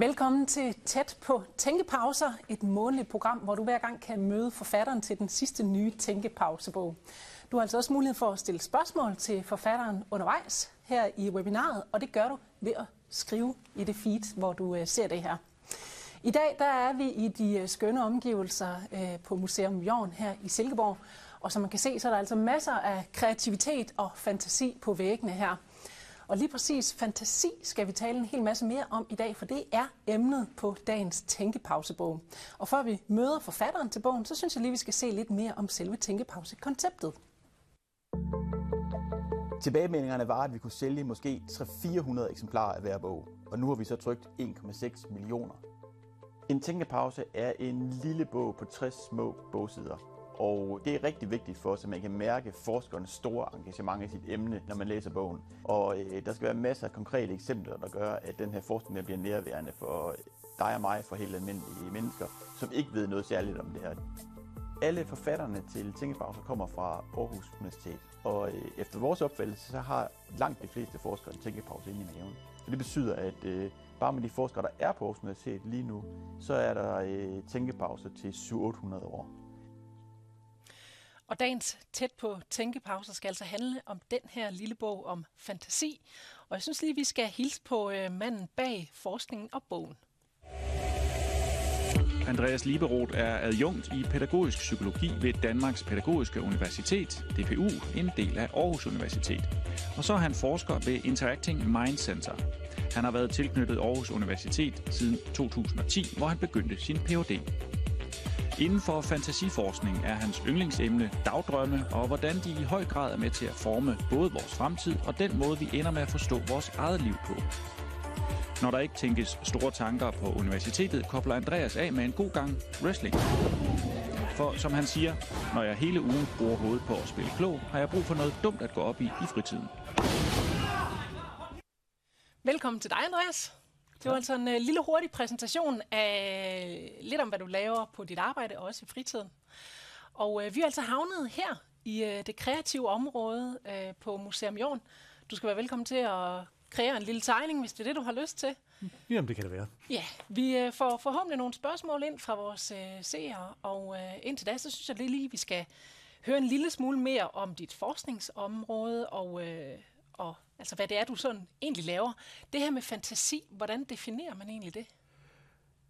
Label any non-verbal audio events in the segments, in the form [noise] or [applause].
Velkommen til Tæt på Tænkepauser, et månedligt program, hvor du hver gang kan møde forfatteren til den sidste nye Tænkepausebog. Du har altså også mulighed for at stille spørgsmål til forfatteren undervejs her i webinaret, og det gør du ved at skrive i det feed, hvor du øh, ser det her. I dag der er vi i de øh, skønne omgivelser øh, på Museum Jorn her i Silkeborg, og som man kan se, så er der altså masser af kreativitet og fantasi på væggene her. Og lige præcis fantasi skal vi tale en hel masse mere om i dag, for det er emnet på dagens tænkepausebog. Og før vi møder forfatteren til bogen, så synes jeg lige, vi skal se lidt mere om selve tænkepausekonceptet. Tilbagemeldingerne var, at vi kunne sælge måske 300-400 eksemplarer af hver bog, og nu har vi så trykt 1,6 millioner. En tænkepause er en lille bog på 60 små bogsider, og det er rigtig vigtigt for os, at man kan mærke forskernes store engagement i sit emne, når man læser bogen. Og øh, der skal være masser af konkrete eksempler, der gør, at den her forskning bliver nærværende for dig og mig, for helt almindelige mennesker, som ikke ved noget særligt om det her. Alle forfatterne til Tænkepauser kommer fra Aarhus Universitet, og øh, efter vores opfattelse, så har langt de fleste forskere en tænkepause inde i maven. Så det betyder, at øh, bare med de forskere, der er på Aarhus Universitet lige nu, så er der øh, tænkepauser til 700-800 år. Og dagens tæt på tænkepauser skal altså handle om den her lille bog om fantasi. Og jeg synes lige, vi skal hilse på øh, manden bag forskningen og bogen. Andreas Liberoth er adjunkt i pædagogisk psykologi ved Danmarks Pædagogiske Universitet, DPU, en del af Aarhus Universitet. Og så er han forsker ved Interacting Mind Center. Han har været tilknyttet Aarhus Universitet siden 2010, hvor han begyndte sin Ph.D. Inden for fantasiforskning er hans yndlingsemne dagdrømme, og hvordan de i høj grad er med til at forme både vores fremtid og den måde, vi ender med at forstå vores eget liv på. Når der ikke tænkes store tanker på universitetet, kobler Andreas af med en god gang wrestling. For som han siger, når jeg hele ugen bruger hovedet på at spille klog, har jeg brug for noget dumt at gå op i i fritiden. Velkommen til dig, Andreas. Det var altså en uh, lille hurtig præsentation af lidt om, hvad du laver på dit arbejde og også i fritiden. Og uh, vi er altså havnet her i uh, det kreative område uh, på Museum Jorden. Du skal være velkommen til at kreere en lille tegning, hvis det er det, du har lyst til. Jamen, det kan det være. Ja, vi uh, får forhåbentlig nogle spørgsmål ind fra vores uh, seere, og uh, indtil da, så synes jeg lige, vi skal høre en lille smule mere om dit forskningsområde og, uh, og Altså, hvad det er, du sådan egentlig laver. Det her med fantasi, hvordan definerer man egentlig det?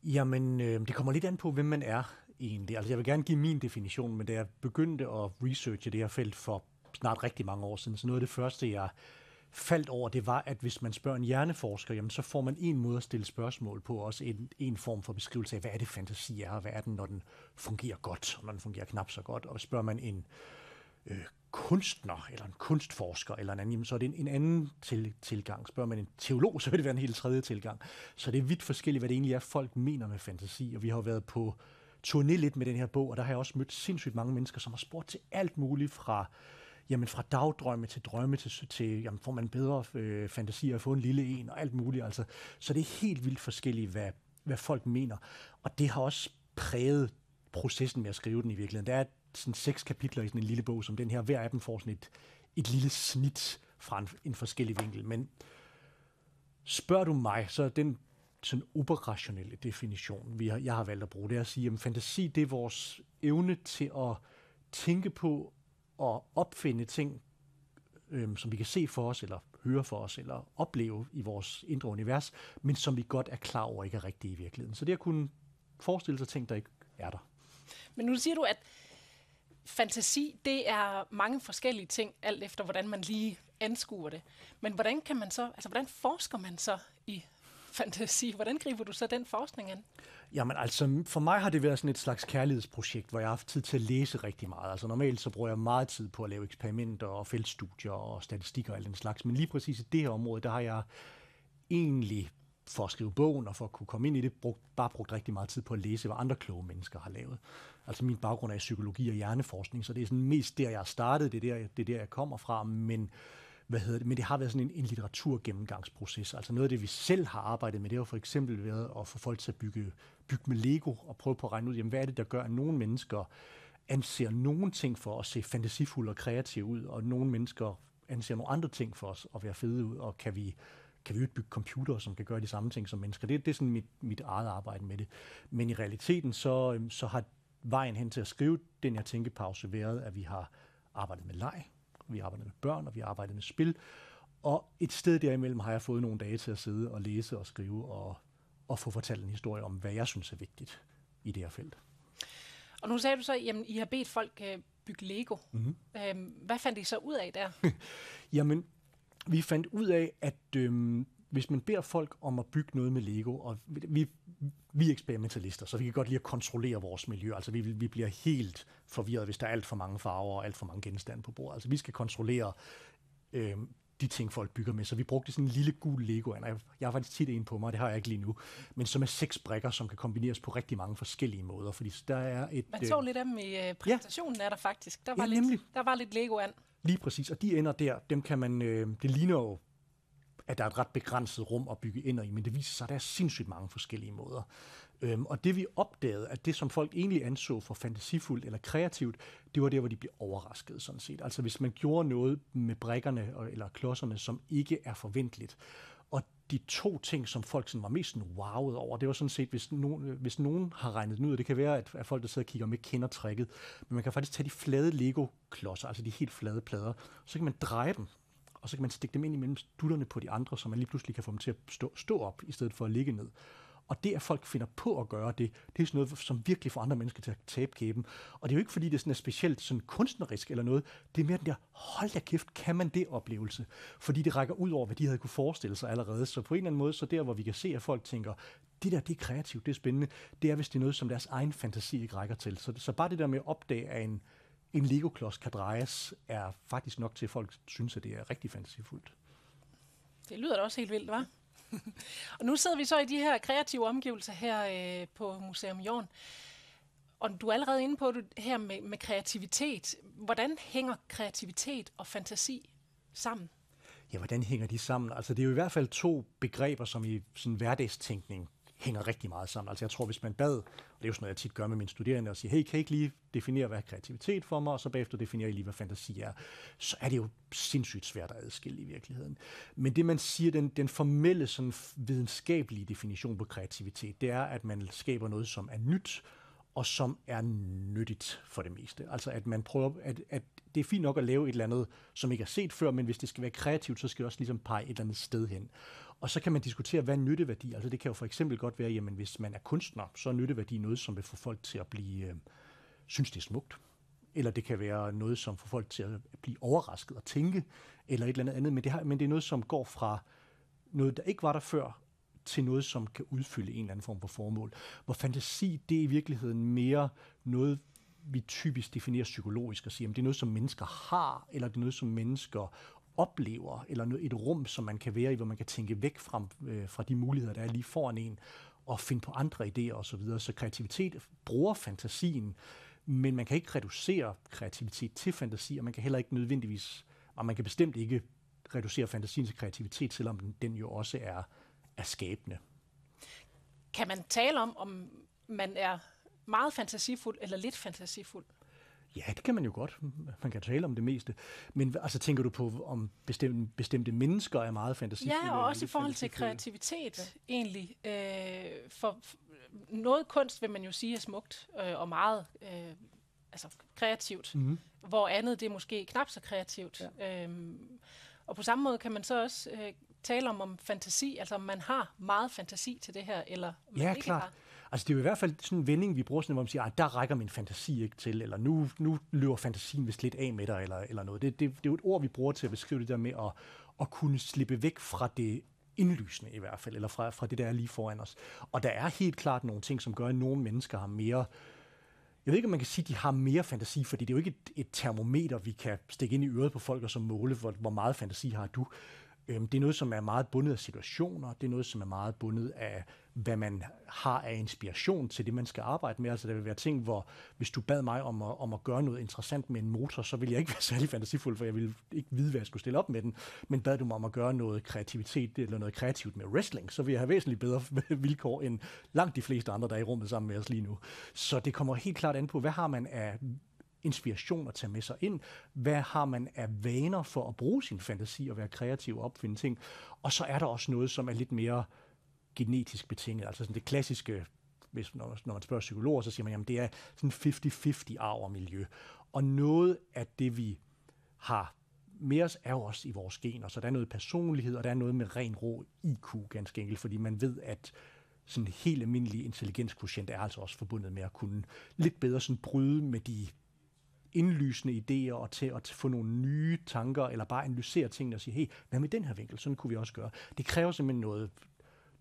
Jamen, øh, det kommer lidt an på, hvem man er egentlig. Altså, jeg vil gerne give min definition, men da jeg begyndte at researche det her felt for snart rigtig mange år siden, så noget af det første, jeg faldt over, det var, at hvis man spørger en hjerneforsker, jamen, så får man en måde at stille spørgsmål på, også en, en form for beskrivelse af, hvad er det fantasi er, og hvad er den, når den fungerer godt, og når den fungerer knap så godt. Og spørger man en øh, kunstner, eller en kunstforsker, eller en anden, så er det en, en anden til, tilgang. Spørger man en teolog, så vil det være en helt tredje tilgang. Så det er vidt forskelligt, hvad det egentlig er, folk mener med fantasi. Og vi har været på turné lidt med den her bog, og der har jeg også mødt sindssygt mange mennesker, som har spurgt til alt muligt fra jamen fra dagdrømme til drømme til, til jamen får man bedre øh, fantasi at få en lille en og alt muligt. Altså. Så det er helt vildt forskelligt, hvad, hvad folk mener. Og det har også præget processen med at skrive den i virkeligheden. Der er sådan seks kapitler i sådan en lille bog som den her. Hver af dem får sådan et, et lille snit fra en, en forskellig vinkel. Men spørger du mig, så er den sådan operationelle definition, vi har, jeg har valgt at bruge, det er at sige, at fantasi det er vores evne til at tænke på og opfinde ting, øhm, som vi kan se for os, eller høre for os, eller opleve i vores indre univers, men som vi godt er klar over ikke er rigtige i virkeligheden. Så det at kunne forestille sig ting, der ikke er der. Men nu siger du, at fantasi, det er mange forskellige ting, alt efter hvordan man lige anskuer det. Men hvordan kan man så, altså hvordan forsker man så i fantasi? Hvordan griber du så den forskning an? Jamen altså, for mig har det været sådan et slags kærlighedsprojekt, hvor jeg har haft tid til at læse rigtig meget. Altså normalt så bruger jeg meget tid på at lave eksperimenter og feltstudier og statistikker og alt den slags. Men lige præcis i det her område, der har jeg egentlig for at skrive bogen og for at kunne komme ind i det, brugt, bare brugt rigtig meget tid på at læse, hvad andre kloge mennesker har lavet. Altså min baggrund er i psykologi og hjerneforskning, så det er sådan mest der, jeg har startet, det er der, det er der jeg kommer fra, men hvad hedder det, men det har været sådan en, en litteraturgennemgangsproces. Altså noget af det, vi selv har arbejdet med, det har for eksempel været at få folk til at bygge, bygge med Lego og prøve på at regne ud, jamen, hvad er det, der gør, at nogle mennesker anser nogle ting for at se fantasifulde og kreative ud, og nogle mennesker anser nogle andre ting for os at være fede ud, og kan vi kan vi jo bygge computer, som kan gøre de samme ting som mennesker. Det, det er sådan mit, mit eget arbejde med det. Men i realiteten, så, øhm, så har vejen hen til at skrive den her tænkepause været, at vi har arbejdet med leg, vi har arbejdet med børn, og vi har arbejdet med spil. Og et sted derimellem har jeg fået nogle dage til at sidde og læse og skrive og, og få fortalt en historie om, hvad jeg synes er vigtigt i det her felt. Og nu sagde du så, at I har bedt folk uh, bygge Lego. Mm-hmm. Øhm, hvad fandt I så ud af der? [laughs] Jamen, vi fandt ud af, at øhm, hvis man beder folk om at bygge noget med Lego, og vi, vi er eksperimentalister, så vi kan godt lide at kontrollere vores miljø. Altså vi, vi bliver helt forvirret, hvis der er alt for mange farver og alt for mange genstande på bordet. Altså vi skal kontrollere øhm, de ting, folk bygger med. Så vi brugte sådan en lille gul Lego. Jeg har faktisk tit en på mig, det har jeg ikke lige nu. Men som er seks brækker, som kan kombineres på rigtig mange forskellige måder. Fordi der er et... Man så øh, lidt af dem i øh, præsentationen, ja. er der faktisk. Der var, ja, lidt, der var lidt Lego an. Lige præcis, og de ender der, dem kan man, øh, det ligner jo, at der er et ret begrænset rum at bygge ind i, men det viser sig, at der er sindssygt mange forskellige måder. Øhm, og det vi opdagede, at det som folk egentlig anså for fantasifuldt eller kreativt, det var der, hvor de blev overrasket sådan set. Altså hvis man gjorde noget med brækkerne eller klodserne, som ikke er forventeligt. De to ting, som folk sådan var mest sådan wowet over, det var sådan set, hvis nogen, hvis nogen har regnet den ud, og det kan være, at, at folk, der sidder og kigger med, kender tricket, men man kan faktisk tage de flade Lego-klodser, altså de helt flade plader, så kan man dreje dem, og så kan man stikke dem ind imellem stutterne på de andre, så man lige pludselig kan få dem til at stå, stå op, i stedet for at ligge ned. Og det, at folk finder på at gøre det, det er sådan noget, som virkelig får andre mennesker til at tabe kæben. Og det er jo ikke, fordi det sådan er specielt sådan kunstnerisk eller noget. Det er mere den der, hold da kæft, kan man det oplevelse? Fordi det rækker ud over, hvad de havde kunne forestille sig allerede. Så på en eller anden måde, så der, hvor vi kan se, at folk tænker, det der, det er kreativt, det er spændende, det er, hvis det er noget, som deres egen fantasi ikke rækker til. Så, så bare det der med at opdage, at en, en Lego-klods kan drejes, er faktisk nok til, at folk synes, at det er rigtig fantasifuldt. Det lyder da også helt vildt, hva'? [laughs] og nu sidder vi så i de her kreative omgivelser her øh, på Museum Jorn. Og du er allerede inde på det her med, med kreativitet. Hvordan hænger kreativitet og fantasi sammen? Ja, hvordan hænger de sammen? Altså, det er jo i hvert fald to begreber, som i sådan hverdagstænkning hænger rigtig meget sammen. Altså jeg tror, hvis man bad, og det er jo sådan noget, jeg tit gør med mine studerende, og siger, hey, kan I ikke lige definere, hvad kreativitet for mig, og så bagefter definerer I lige, hvad fantasi er, så er det jo sindssygt svært at adskille i virkeligheden. Men det, man siger, den, den formelle sådan videnskabelige definition på kreativitet, det er, at man skaber noget, som er nyt, og som er nyttigt for det meste. Altså at man prøver, at, at det er fint nok at lave et eller andet, som ikke er set før, men hvis det skal være kreativt, så skal det også ligesom pege et eller andet sted hen. Og så kan man diskutere, hvad er nytteværdi? Altså det kan jo for eksempel godt være, jamen hvis man er kunstner, så er nytteværdi noget, som vil få folk til at blive, øh, synes det er smukt. Eller det kan være noget, som får folk til at blive overrasket og tænke, eller et eller andet. Men det, har, men det er noget, som går fra noget, der ikke var der før, til noget, som kan udfylde en eller anden form for formål. Hvor fantasi, det er i virkeligheden mere noget, vi typisk definerer psykologisk og siger, at det er noget, som mennesker har, eller det er noget, som mennesker oplever, eller et rum, som man kan være i, hvor man kan tænke væk fra, øh, fra de muligheder, der er lige foran en, og finde på andre idéer osv. Så, videre. så kreativitet bruger fantasien, men man kan ikke reducere kreativitet til fantasi, og man kan heller ikke nødvendigvis, og man kan bestemt ikke reducere fantasien til kreativitet, selvom den, den jo også er, er skabende. Kan man tale om, om man er meget fantasifuld eller lidt fantasifuld? Ja, det kan man jo godt. Man kan tale om det meste. Men altså, tænker du på, om bestemte, bestemte mennesker er meget fantasifulde? Ja, og også i forhold til kreativitet, ja. egentlig. Øh, for, for noget kunst vil man jo sige er smukt øh, og meget øh, altså, kreativt, mm-hmm. hvor andet det er måske knap så kreativt. Ja. Øhm, og på samme måde kan man så også øh, tale om, om fantasi, altså om man har meget fantasi til det her, eller man ja, ikke klart. har. Altså det er jo i hvert fald sådan en vending, vi bruger sådan, hvor man siger, at der rækker min fantasi ikke til, eller nu, nu løber fantasien vist lidt af med dig, eller, eller noget. Det, det, det er jo et ord, vi bruger til at beskrive det der med at, at kunne slippe væk fra det indlysende i hvert fald, eller fra, fra det, der er lige foran os. Og der er helt klart nogle ting, som gør, at nogle mennesker har mere jeg ved ikke, om man kan sige, at de har mere fantasi, fordi det er jo ikke et, et termometer, vi kan stikke ind i øret på folk og så måle, hvor, hvor meget fantasi har du. Øhm, det er noget, som er meget bundet af situationer. Det er noget, som er meget bundet af, hvad man har af inspiration til det, man skal arbejde med. Altså, der vil være ting, hvor hvis du bad mig om at, om at gøre noget interessant med en motor, så ville jeg ikke være [laughs] særlig fantasifuld, for jeg ville ikke vide, hvad jeg skulle stille op med den. Men bad du mig om at gøre noget kreativitet eller noget kreativt med wrestling, så ville jeg have væsentligt bedre [laughs] vilkår end langt de fleste andre, der er i rummet sammen med os lige nu. Så det kommer helt klart an på, hvad har man af inspiration at tage med sig ind? Hvad har man af vaner for at bruge sin fantasi og være kreativ og opfinde ting? Og så er der også noget, som er lidt mere genetisk betinget, altså sådan det klassiske hvis, når, når man spørger psykologer, så siger man, at det er sådan 50-50 arv og miljø. Og noget af det, vi har med os, er jo også i vores gener. Så der er noget personlighed, og der er noget med ren rå IQ, ganske enkelt, fordi man ved, at sådan en helt almindelig intelligenskotient er altså også forbundet med at kunne lidt bedre sådan bryde med de indlysende idéer og til at få nogle nye tanker, eller bare analysere tingene og sige, hey, hvad med den her vinkel? Sådan kunne vi også gøre. Det kræver simpelthen noget,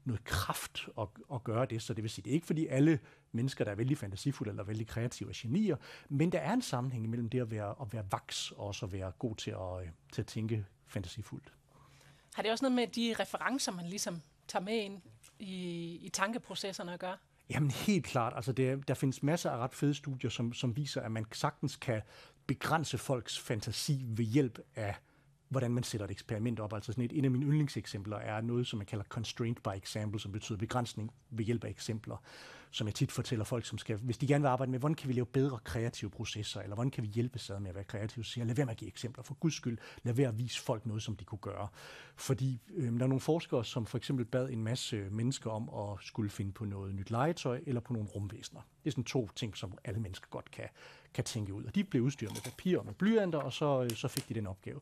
noget kraft at, at gøre det, så det vil sige, det er ikke fordi alle mennesker, der er vældig fantasifulde eller vældig kreative og genier, men der er en sammenhæng mellem det at være, at være vaks og også at være god til at, til at tænke fantasifuldt. Har det også noget med de referencer, man ligesom tager med ind i, i tankeprocesserne at gøre? Jamen helt klart. Altså det, der findes masser af ret fede studier, som, som viser, at man sagtens kan begrænse folks fantasi ved hjælp af hvordan man sætter et eksperiment op. Altså sådan et, en af mine yndlingseksempler er noget, som man kalder constraint by example, som betyder begrænsning ved hjælp af eksempler, som jeg tit fortæller folk, som skal, hvis de gerne vil arbejde med, hvordan kan vi lave bedre kreative processer, eller hvordan kan vi hjælpe sig med at være kreative, så siger lad være med at give eksempler. For guds skyld, lad være at vise folk noget, som de kunne gøre. Fordi øh, der er nogle forskere, som for eksempel bad en masse mennesker om at skulle finde på noget nyt legetøj, eller på nogle rumvæsener. Det er sådan to ting, som alle mennesker godt kan, kan tænke ud. Og de blev udstyret med papir og med blyanter, og så, øh, så fik de den opgave.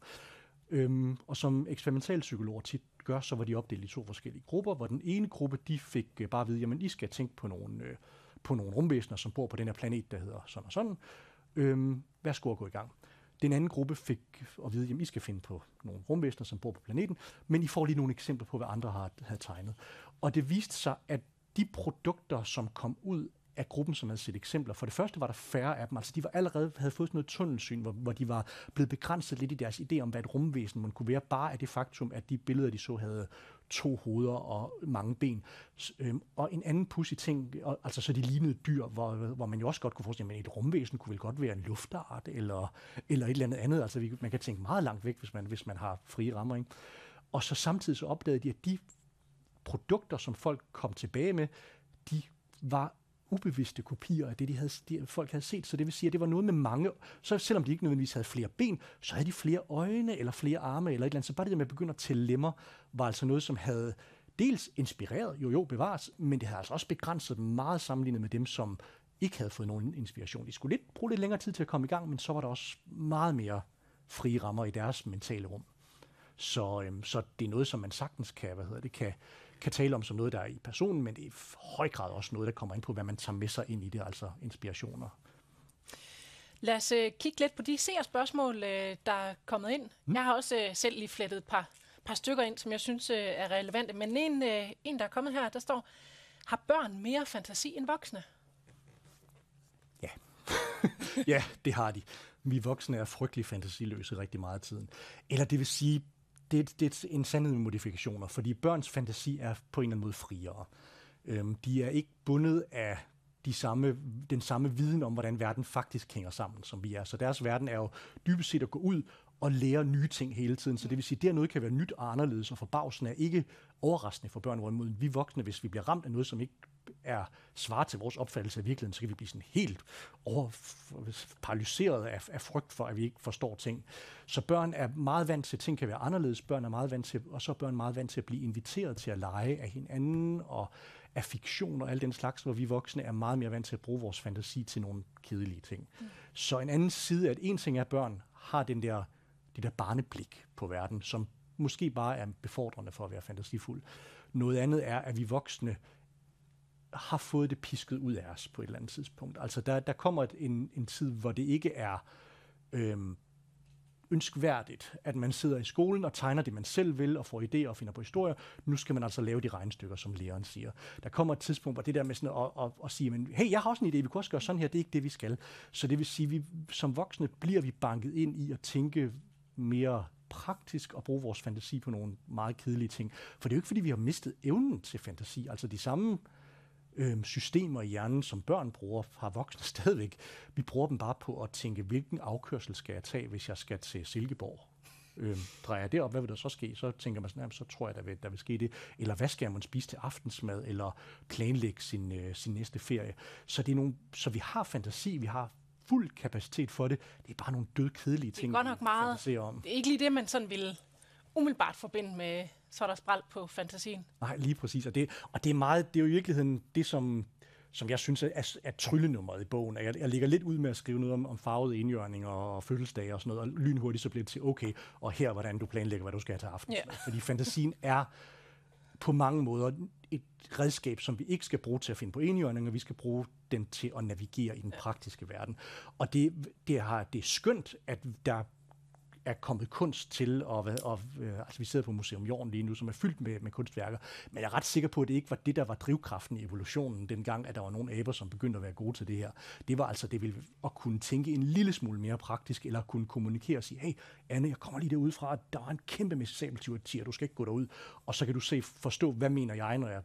Øhm, og som eksperimentalpsykologer tit gør, så var de opdelt i to forskellige grupper, hvor den ene gruppe, de fik øh, bare at vide, jamen I skal tænke på nogle, øh, på nogle rumvæsener, som bor på den her planet, der hedder sådan og sådan. Øhm, værsgo at gå i gang. Den anden gruppe fik at vide, at I skal finde på nogle rumvæsener, som bor på planeten, men I får lige nogle eksempler på, hvad andre har, havde tegnet. Og det viste sig, at de produkter, som kom ud af gruppen, som havde set eksempler. For det første var der færre af dem, altså de var allerede havde fået sådan noget tunnelsyn, hvor, hvor de var blevet begrænset lidt i deres idé om, hvad et rumvæsen man kunne være, bare af det faktum, at de billeder, de så, havde to hoveder og mange ben. Øhm, og en anden pussy ting, altså så de lignede dyr, hvor, hvor man jo også godt kunne forestille, at et rumvæsen kunne vel godt være en luftart, eller, eller et eller andet andet. Altså vi, man kan tænke meget langt væk, hvis man, hvis man har frie rammer. Ikke? Og så samtidig så opdagede de, at de produkter, som folk kom tilbage med, de var ubevidste kopier af det, de havde, de, folk havde set. Så det vil sige, at det var noget med mange, så selvom de ikke nødvendigvis havde flere ben, så havde de flere øjne, eller flere arme, eller et eller andet. Så bare det der med at begynde at tælle lemmer, var altså noget, som havde dels inspireret, jo jo bevares, men det havde altså også begrænset dem meget sammenlignet med dem, som ikke havde fået nogen inspiration. De skulle lidt bruge lidt længere tid til at komme i gang, men så var der også meget mere frie rammer i deres mentale rum. Så, øhm, så det er noget, som man sagtens kan, hvad hedder det, kan, kan tale om som noget, der er i personen, men det er i høj grad også noget, der kommer ind på, hvad man tager med sig ind i det, altså inspirationer. Lad os uh, kigge lidt på de spørgsmål, uh, der er kommet ind. Mm. Jeg har også uh, selv lige flettet et par, par stykker ind, som jeg synes er relevante. Men en, en, der er kommet her, der står, har børn mere fantasi end voksne? Ja. [laughs] ja, det har de. Vi voksne er frygtelig fantasiløse rigtig meget af tiden. Eller det vil sige, det, det er en sandhed med modifikationer, fordi børns fantasi er på en eller anden måde friere. Øhm, de er ikke bundet af de samme, den samme viden om, hvordan verden faktisk hænger sammen, som vi er. Så deres verden er jo dybest set at gå ud og lære nye ting hele tiden. Så det vil sige, at det noget kan være nyt og anderledes, og forbavsen er ikke overraskende for børn, hvorimod vi voksne, hvis vi bliver ramt af noget, som ikke er svar til vores opfattelse af virkeligheden, så kan vi blive sådan helt over, paralyseret af, af frygt for, at vi ikke forstår ting. Så børn er meget vant til, at ting kan være anderledes. Børn er meget vant til, og så er børn meget vant til at blive inviteret til at lege af hinanden og af fiktion og al den slags, hvor vi voksne er meget mere vant til at bruge vores fantasi til nogle kedelige ting. Mm. Så en anden side, at en ting er, at børn har den der, det der barneblik på verden, som måske bare er befordrende for at være fantasifuld. Noget andet er, at vi voksne har fået det pisket ud af os på et eller andet tidspunkt. Altså der, der kommer et, en, en tid, hvor det ikke er øhm, ønskværdigt, at man sidder i skolen og tegner det, man selv vil, og får idéer og finder på historier. Nu skal man altså lave de regnestykker, som læreren siger. Der kommer et tidspunkt, hvor det der med sådan at, at, at sige, men, hey, jeg har også en idé, vi kunne også gøre sådan her, det er ikke det, vi skal. Så det vil sige, vi som voksne bliver vi banket ind i at tænke mere praktisk og bruge vores fantasi på nogle meget kedelige ting. For det er jo ikke, fordi vi har mistet evnen til fantasi. Altså de samme øh, øh, systemer i hjernen, som børn bruger, har voksne [laughs] stadigvæk. Vi bruger dem bare på at tænke, hvilken afkørsel skal jeg tage, hvis jeg skal til Silkeborg? Øh, drejer jeg det op, hvad vil der så ske? Så tænker man sådan, så tror jeg, der vil, der vil ske det. Eller hvad skal man spise til aftensmad? Eller planlægge sin, øh, sin næste ferie? Så, det er nogle, så vi har fantasi, vi har fuld kapacitet for det. Det er bare nogle død kedelige ting. Det er godt nok meget. Om. Det er ikke lige det, man sådan vil umiddelbart forbinde med, så er der spræl på fantasien. Nej, lige præcis. Og det, og det er meget, det er jo i virkeligheden det, som som jeg synes er, er tryllenummeret i bogen. Jeg, jeg ligger lidt ud med at skrive noget om, om farvede indjørninger og fødselsdage og sådan noget, og lynhurtigt så bliver det til, okay, og her hvordan du planlægger, hvad du skal have til aften. Yeah. Fordi fantasien er på mange måder et redskab, som vi ikke skal bruge til at finde på enhjørninger, vi skal bruge den til at navigere i den praktiske verden. Og det, det, har, det er skønt, at der er kommet kunst til, og, og, og altså vi sidder på Museum Jorden lige nu, som er fyldt med, med kunstværker, men jeg er ret sikker på, at det ikke var det, der var drivkraften i evolutionen, dengang, at der var nogle aber, som begyndte at være gode til det her. Det var altså det ville at kunne tænke en lille smule mere praktisk, eller kunne kommunikere og sige, hey, Anne, jeg kommer lige derud fra, at der er en kæmpe med sabeltyr, du skal ikke gå derud, og så kan du se, forstå, hvad mener jeg, når jeg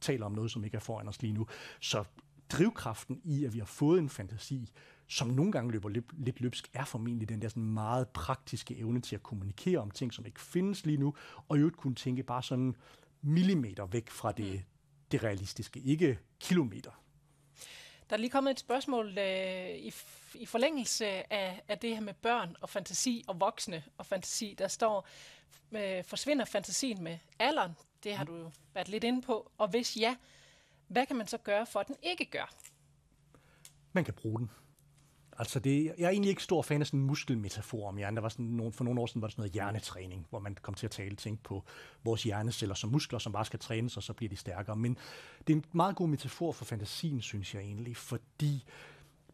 taler om noget, som ikke er foran os lige nu. Så drivkraften i, at vi har fået en fantasi, som nogle gange løber lidt, lidt løbsk, er formentlig den der sådan meget praktiske evne til at kommunikere om ting, som ikke findes lige nu, og jo kunne tænke bare sådan millimeter væk fra det, mm. det realistiske, ikke kilometer. Der er lige kommet et spørgsmål øh, i, i forlængelse af, af det her med børn og fantasi og voksne og fantasi. Der står, øh, forsvinder fantasien med alderen? Det har mm. du jo været lidt inde på. Og hvis ja, hvad kan man så gøre for, at den ikke gør? Man kan bruge den. Altså det, jeg er egentlig ikke stor fan af sådan en muskelmetafor om hjernen. Der var sådan nogle, for nogle år siden var der sådan noget hjernetræning, hvor man kom til at tale ting på vores hjerneceller som muskler, som bare skal trænes, og så bliver de stærkere. Men det er en meget god metafor for fantasien, synes jeg egentlig, fordi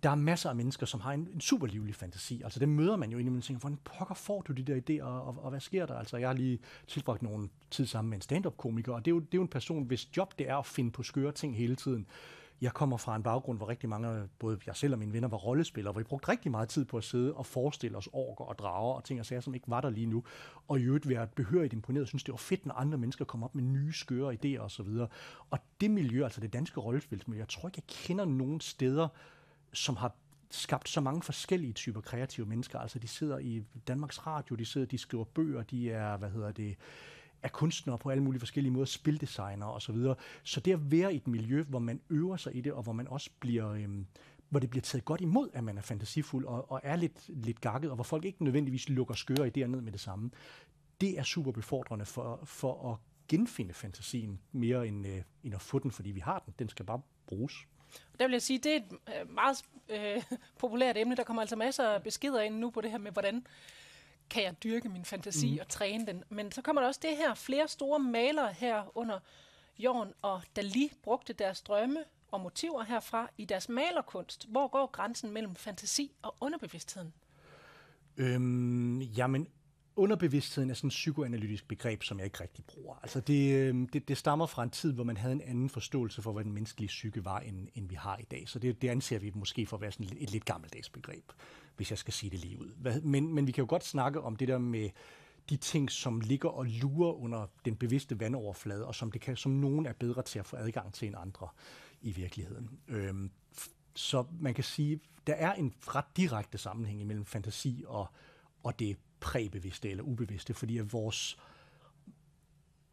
der er masser af mennesker, som har en, en super livlig fantasi. Altså det møder man jo indimellem og tænker, hvordan pokker får du de der idéer, og, og, og hvad sker der? Altså jeg har lige tilbragt nogle tid sammen med en stand-up-komiker, og det er, jo, det er jo en person, hvis job det er at finde på skøre ting hele tiden. Jeg kommer fra en baggrund, hvor rigtig mange, både jeg selv og mine venner, var rollespillere, hvor vi brugte rigtig meget tid på at sidde og forestille os orker og drager og ting og sager, som ikke var der lige nu. Og i øvrigt være behørigt imponeret og synes, det var fedt, når andre mennesker kom op med nye, skøre idéer osv. Og, og det miljø, altså det danske rollespilsmiljø, jeg tror ikke, jeg kender nogen steder, som har skabt så mange forskellige typer kreative mennesker. Altså de sidder i Danmarks Radio, de sidder, de skriver bøger, de er, hvad hedder det, er kunstnere på alle mulige forskellige måder, spildesignere og Så, videre. så det at være i et miljø, hvor man øver sig i det, og hvor man også bliver... Øhm, hvor det bliver taget godt imod, at man er fantasifuld og, og er lidt, lidt gakket, og hvor folk ikke nødvendigvis lukker skøre idéer ned med det samme. Det er super befordrende for, for at genfinde fantasien mere end, øh, end at få den, fordi vi har den. Den skal bare bruges. Der vil jeg sige, det er et øh, meget øh, [laughs] populært emne. Der kommer altså masser af beskeder ind nu på det her med, hvordan kan jeg dyrke min fantasi mm. og træne den. Men så kommer der også det her, flere store malere her under jorden, og Dali brugte deres drømme og motiver herfra i deres malerkunst. Hvor går grænsen mellem fantasi og underbevidstheden? Øhm, jamen, underbevidstheden er sådan et psykoanalytisk begreb, som jeg ikke rigtig bruger. Altså det, øhm, det, det stammer fra en tid, hvor man havde en anden forståelse for, hvad den menneskelige psyke var, end, end vi har i dag. Så det, det anser vi måske for at være sådan et, et lidt gammeldags begreb hvis jeg skal sige det lige ud. Men, men vi kan jo godt snakke om det der med de ting, som ligger og lurer under den bevidste vandoverflade, og som, det kan, som nogen er bedre til at få adgang til end andre i virkeligheden. Øhm, så man kan sige, der er en ret direkte sammenhæng imellem fantasi og, og det præbevidste eller ubevidste, fordi at vores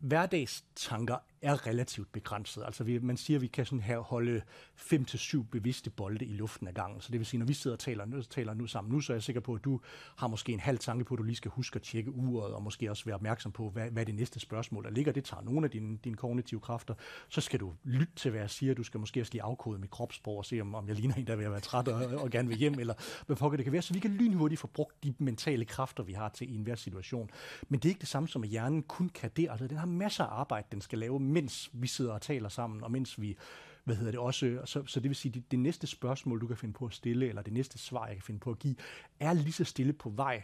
hverdagstanker er relativt begrænset. Altså vi, man siger, at vi kan sådan her holde 5 til syv bevidste bolde i luften ad gangen. Så det vil sige, når vi sidder og taler nu, taler nu sammen nu, så er jeg sikker på, at du har måske en halv tanke på, at du lige skal huske at tjekke uret, og måske også være opmærksom på, hvad, hvad det næste spørgsmål der ligger. Det tager nogle af dine, dine kognitive kræfter. Så skal du lytte til, hvad jeg siger. Du skal måske også lige afkode mit kropssprog og se, om, om jeg ligner en, der vil være træt og, og gerne vil hjem, eller hvad pokker det kan være. Så vi kan lynhurtigt få brugt de mentale kræfter, vi har til i enhver situation. Men det er ikke det samme som, at hjernen kun kan det. Altså, den har masser af arbejde, den skal lave, mens vi sidder og taler sammen, og mens vi hvad hedder det også, så, så det vil sige, det, det næste spørgsmål, du kan finde på at stille, eller det næste svar, jeg kan finde på at give, er lige så stille på vej,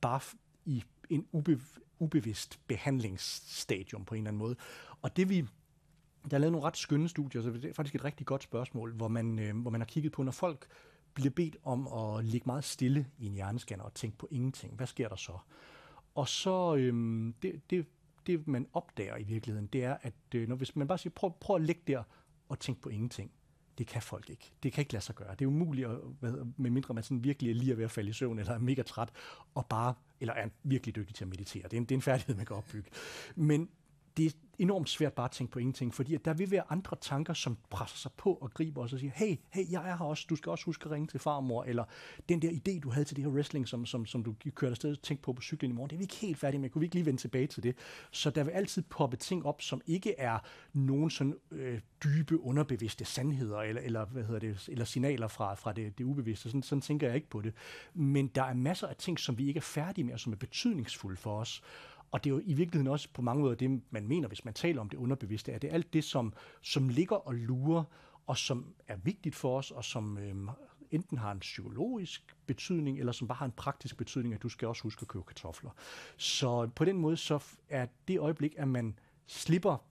bare i en ube, ubevidst behandlingsstadium på en eller anden måde. Og det vi, der er lavet nogle ret skønne studier, så det er faktisk et rigtig godt spørgsmål, hvor man, øh, hvor man har kigget på, når folk bliver bedt om at ligge meget stille i en hjerneskanner og tænke på ingenting, hvad sker der så? Og så, øhm, det, det det, man opdager i virkeligheden, det er, at øh, når, hvis man bare siger, prøv, prøv at ligge der og tænke på ingenting, det kan folk ikke. Det kan ikke lade sig gøre. Det er umuligt, at, med mindre man sådan virkelig er lige ved at falde i søvn, eller er mega træt, og bare, eller er virkelig dygtig til at meditere. Det er en, det er en færdighed, man kan opbygge. Men det, enormt svært bare at tænke på ingenting, fordi at der vil være andre tanker, som presser sig på og griber os og siger, hey, hey, jeg er her også, du skal også huske at ringe til farmor, eller den der idé, du havde til det her wrestling, som, som, som du kørte afsted og tænkte på på cyklen i morgen, det er vi ikke helt færdige med, kunne vi ikke lige vende tilbage til det? Så der vil altid poppe ting op, som ikke er nogen sådan øh, dybe, underbevidste sandheder, eller, eller, hvad hedder det, eller signaler fra, fra det, det ubevidste, sådan, sådan tænker jeg ikke på det. Men der er masser af ting, som vi ikke er færdige med, og som er betydningsfulde for os. Og det er jo i virkeligheden også på mange måder det, man mener, hvis man taler om det underbevidste, at det er alt det, som, som ligger og lurer, og som er vigtigt for os, og som øhm, enten har en psykologisk betydning, eller som bare har en praktisk betydning, at du skal også huske at købe kartofler. Så på den måde, så er det øjeblik, at man slipper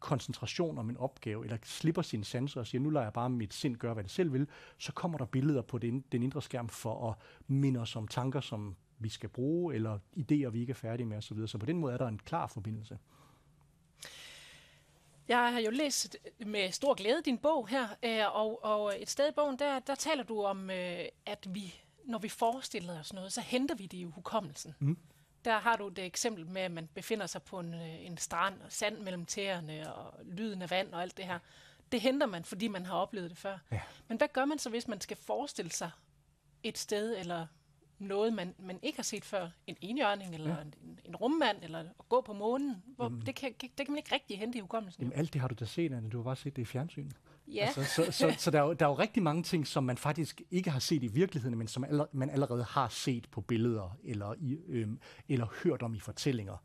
koncentration om en opgave, eller slipper sine sanser og siger, nu lader jeg bare mit sind gøre, hvad det selv vil, så kommer der billeder på den, den indre skærm for at minde os om tanker, som vi skal bruge, eller idéer, vi ikke er færdige med osv. Så på den måde er der en klar forbindelse. Jeg har jo læst med stor glæde din bog her, øh, og, og et sted i bogen, der, der taler du om, øh, at vi, når vi forestiller os noget, så henter vi det i hukommelsen. Mm. Der har du det eksempel med, at man befinder sig på en, øh, en strand, og sand mellem tæerne, og lyden af vand og alt det her. Det henter man, fordi man har oplevet det før. Ja. Men hvad gør man så, hvis man skal forestille sig et sted, eller noget, man, man ikke har set før. En enhjørning, eller ja. en, en rummand, eller at gå på månen. Hvor, det, kan, det kan man ikke rigtig hente i hukommelsen. Jamen, alt det har du da set, Anne. Du har bare set det i fjernsynet. Ja. Altså, så så, så der, er jo, der er jo rigtig mange ting, som man faktisk ikke har set i virkeligheden, men som aller, man allerede har set på billeder, eller, i, øhm, eller hørt om i fortællinger.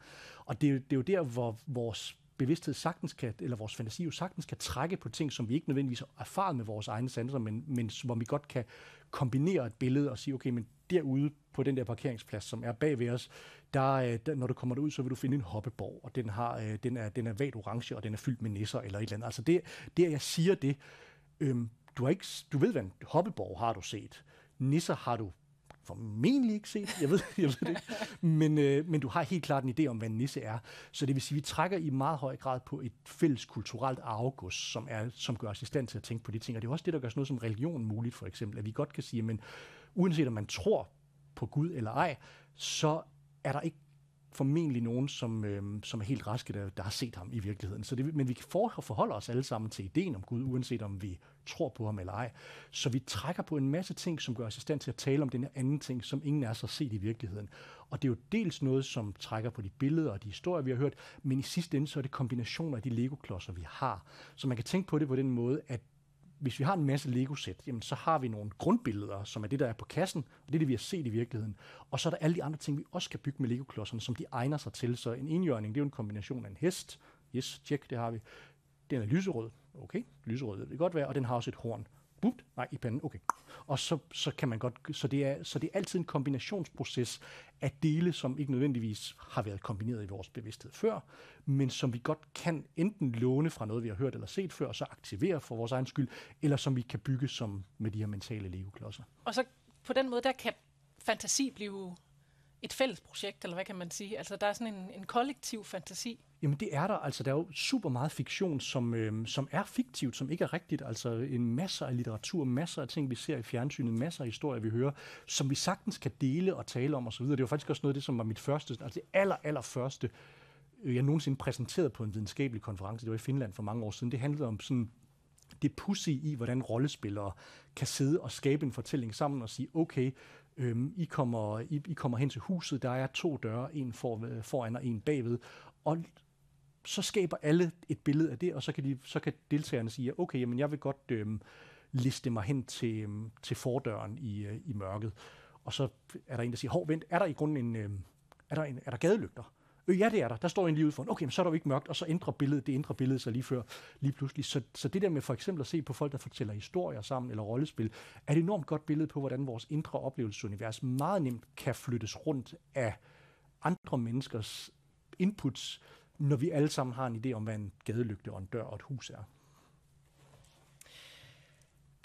Og det, det er jo der, hvor vores bevidsthed sagtens kan, eller vores fantasi jo sagtens kan trække på ting, som vi ikke nødvendigvis har erfaret med vores egne sanser, men, men hvor vi godt kan kombinere et billede og sige, okay, men derude på den der parkeringsplads, som er bag ved os, der, øh, der, når du kommer derud, så vil du finde en hoppeborg, og den, har, øh, den, er, den er vagt orange, og den er fyldt med nisser eller et eller andet. Altså det, det at jeg siger det, øhm, du, har ikke, du ved, hvad en hoppeborg har du set. Nisser har du formentlig ikke set, jeg ved, jeg ved det ikke. Men, øh, men du har helt klart en idé om, hvad en nisse er. Så det vil sige, at vi trækker i meget høj grad på et fælles kulturelt arvegods, som, er, som gør os i stand til at tænke på de ting. Og det er også det, der gør sådan noget som religion muligt, for eksempel. At vi godt kan sige, men uanset om man tror på Gud eller ej, så er der ikke formentlig nogen, som, øh, som er helt raske, der, der har set ham i virkeligheden. Så det, men vi kan for, forholde os alle sammen til ideen om Gud, uanset om vi tror på ham eller ej. Så vi trækker på en masse ting, som gør os i stand til at tale om den her anden ting, som ingen af os har set i virkeligheden. Og det er jo dels noget, som trækker på de billeder og de historier, vi har hørt, men i sidste ende så er det kombinationer af de Lego-klodser, vi har. Så man kan tænke på det på den måde, at hvis vi har en masse Lego-sæt, jamen så har vi nogle grundbilleder, som er det, der er på kassen, og det er det, vi har set i virkeligheden. Og så er der alle de andre ting, vi også kan bygge med Lego-klodserne, som de egner sig til. Så en enhjørning, det er jo en kombination af en hest. Yes, check, det har vi. Den er lyserød. Okay, lyserød det godt være, og den har også et horn. Bupt, nej, i panden, okay. Og så, så kan man godt, så det, er, så det er altid en kombinationsproces af dele, som ikke nødvendigvis har været kombineret i vores bevidsthed før, men som vi godt kan enten låne fra noget, vi har hørt eller set før, og så aktivere for vores egen skyld, eller som vi kan bygge som med de her mentale legoklodser. Og så på den måde, der kan fantasi blive et fælles projekt, eller hvad kan man sige? Altså der er sådan en, en kollektiv fantasi. Jamen det er der. Altså der er jo super meget fiktion, som, øh, som er fiktivt, som ikke er rigtigt. Altså en masse af litteratur, masser af ting, vi ser i fjernsynet, masser af historier, vi hører, som vi sagtens kan dele og tale om osv. Det var faktisk også noget af det, som var mit første, altså det aller, aller første, øh, jeg nogensinde præsenterede på en videnskabelig konference, det var i Finland for mange år siden. Det handlede om sådan det pussy i, hvordan rollespillere kan sidde og skabe en fortælling sammen og sige, okay, øhm, I, kommer, I, I kommer hen til huset, der er to døre, en for, øh, foran og en bagved, og så skaber alle et billede af det, og så kan, de, så kan deltagerne sige, okay, jamen jeg vil godt øhm, liste mig hen til, øhm, til fordøren i, øh, i mørket. Og så er der en, der siger, hov, vent, er der i grunden en, øhm, er der, en, er der gadelygter? Øh, ja, det er der. Der står en lige ud for. Okay, men så er der jo ikke mørkt, og så ændrer billedet, det ændrer billedet sig lige før, lige pludselig. Så, så det der med for eksempel at se på folk, der fortæller historier sammen, eller rollespil, er et enormt godt billede på, hvordan vores indre oplevelsesunivers meget nemt kan flyttes rundt af andre menneskers inputs, når vi alle sammen har en idé om, hvad en gadelygte og en dør og et hus er.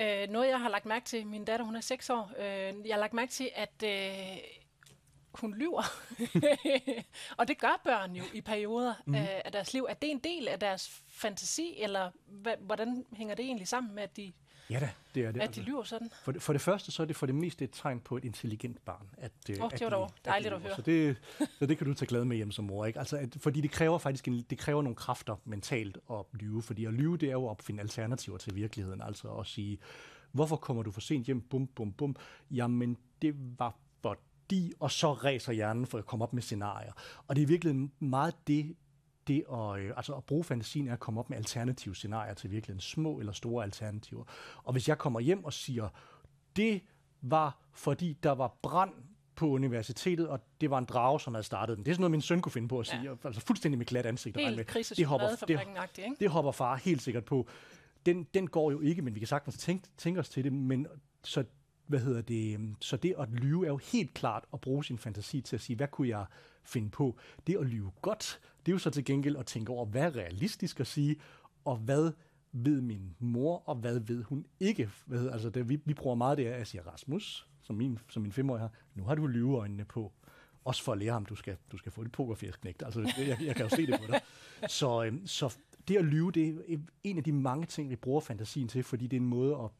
Øh, noget, jeg har lagt mærke til, min datter, hun er 6 år, øh, jeg har lagt mærke til, at øh, hun lyver. [laughs] og det gør børn jo i perioder mm. af, af deres liv. Er det en del af deres fantasi, eller hvordan hænger det egentlig sammen med, at de Ja da, det er det. At de lyver sådan? For det, for det første, så er det for det meste et tegn på et intelligent barn. At, oh, at det var dog dejligt at, at høre. Så det, så det kan du tage glad med hjem som mor. Ikke? Altså, at, fordi det kræver faktisk en, det kræver nogle kræfter mentalt at lyve. Fordi at lyve, det er jo at opfinde alternativer til virkeligheden. Altså at sige, hvorfor kommer du for sent hjem? Bum, bum, bum. Jamen, det var fordi, og så ræser hjernen for at komme op med scenarier. Og det er virkelig meget det, det at, øh, altså at bruge fantasien er at komme op med alternative scenarier til virkeligheden, små eller store alternativer. Og hvis jeg kommer hjem og siger, det var fordi der var brand på universitetet, og det var en drage, som havde startet den. Det er sådan noget, min søn kunne finde på at sige. Ja. Altså fuldstændig med glat ansigt. Helt med. Det hopper, det, ikke? det hopper far helt sikkert på. Den, den går jo ikke, men vi kan sagtens tænke, tænke os til det. Men så hvad hedder det, øhm, så det at lyve er jo helt klart at bruge sin fantasi til at sige, hvad kunne jeg finde på? Det at lyve godt, det er jo så til gengæld at tænke over, hvad er realistisk at sige, og hvad ved min mor, og hvad ved hun ikke? Hvad, hedder, altså det, vi, vi bruger meget det, at jeg siger, Rasmus, som min, som min femårige har, nu har du lyveøjnene på. Også for at lære ham, du skal, du skal få det pokerfjæsknægt. Altså, jeg, jeg kan jo se det på dig. Så, øhm, så det at lyve, det er en af de mange ting, vi bruger fantasien til, fordi det er en måde at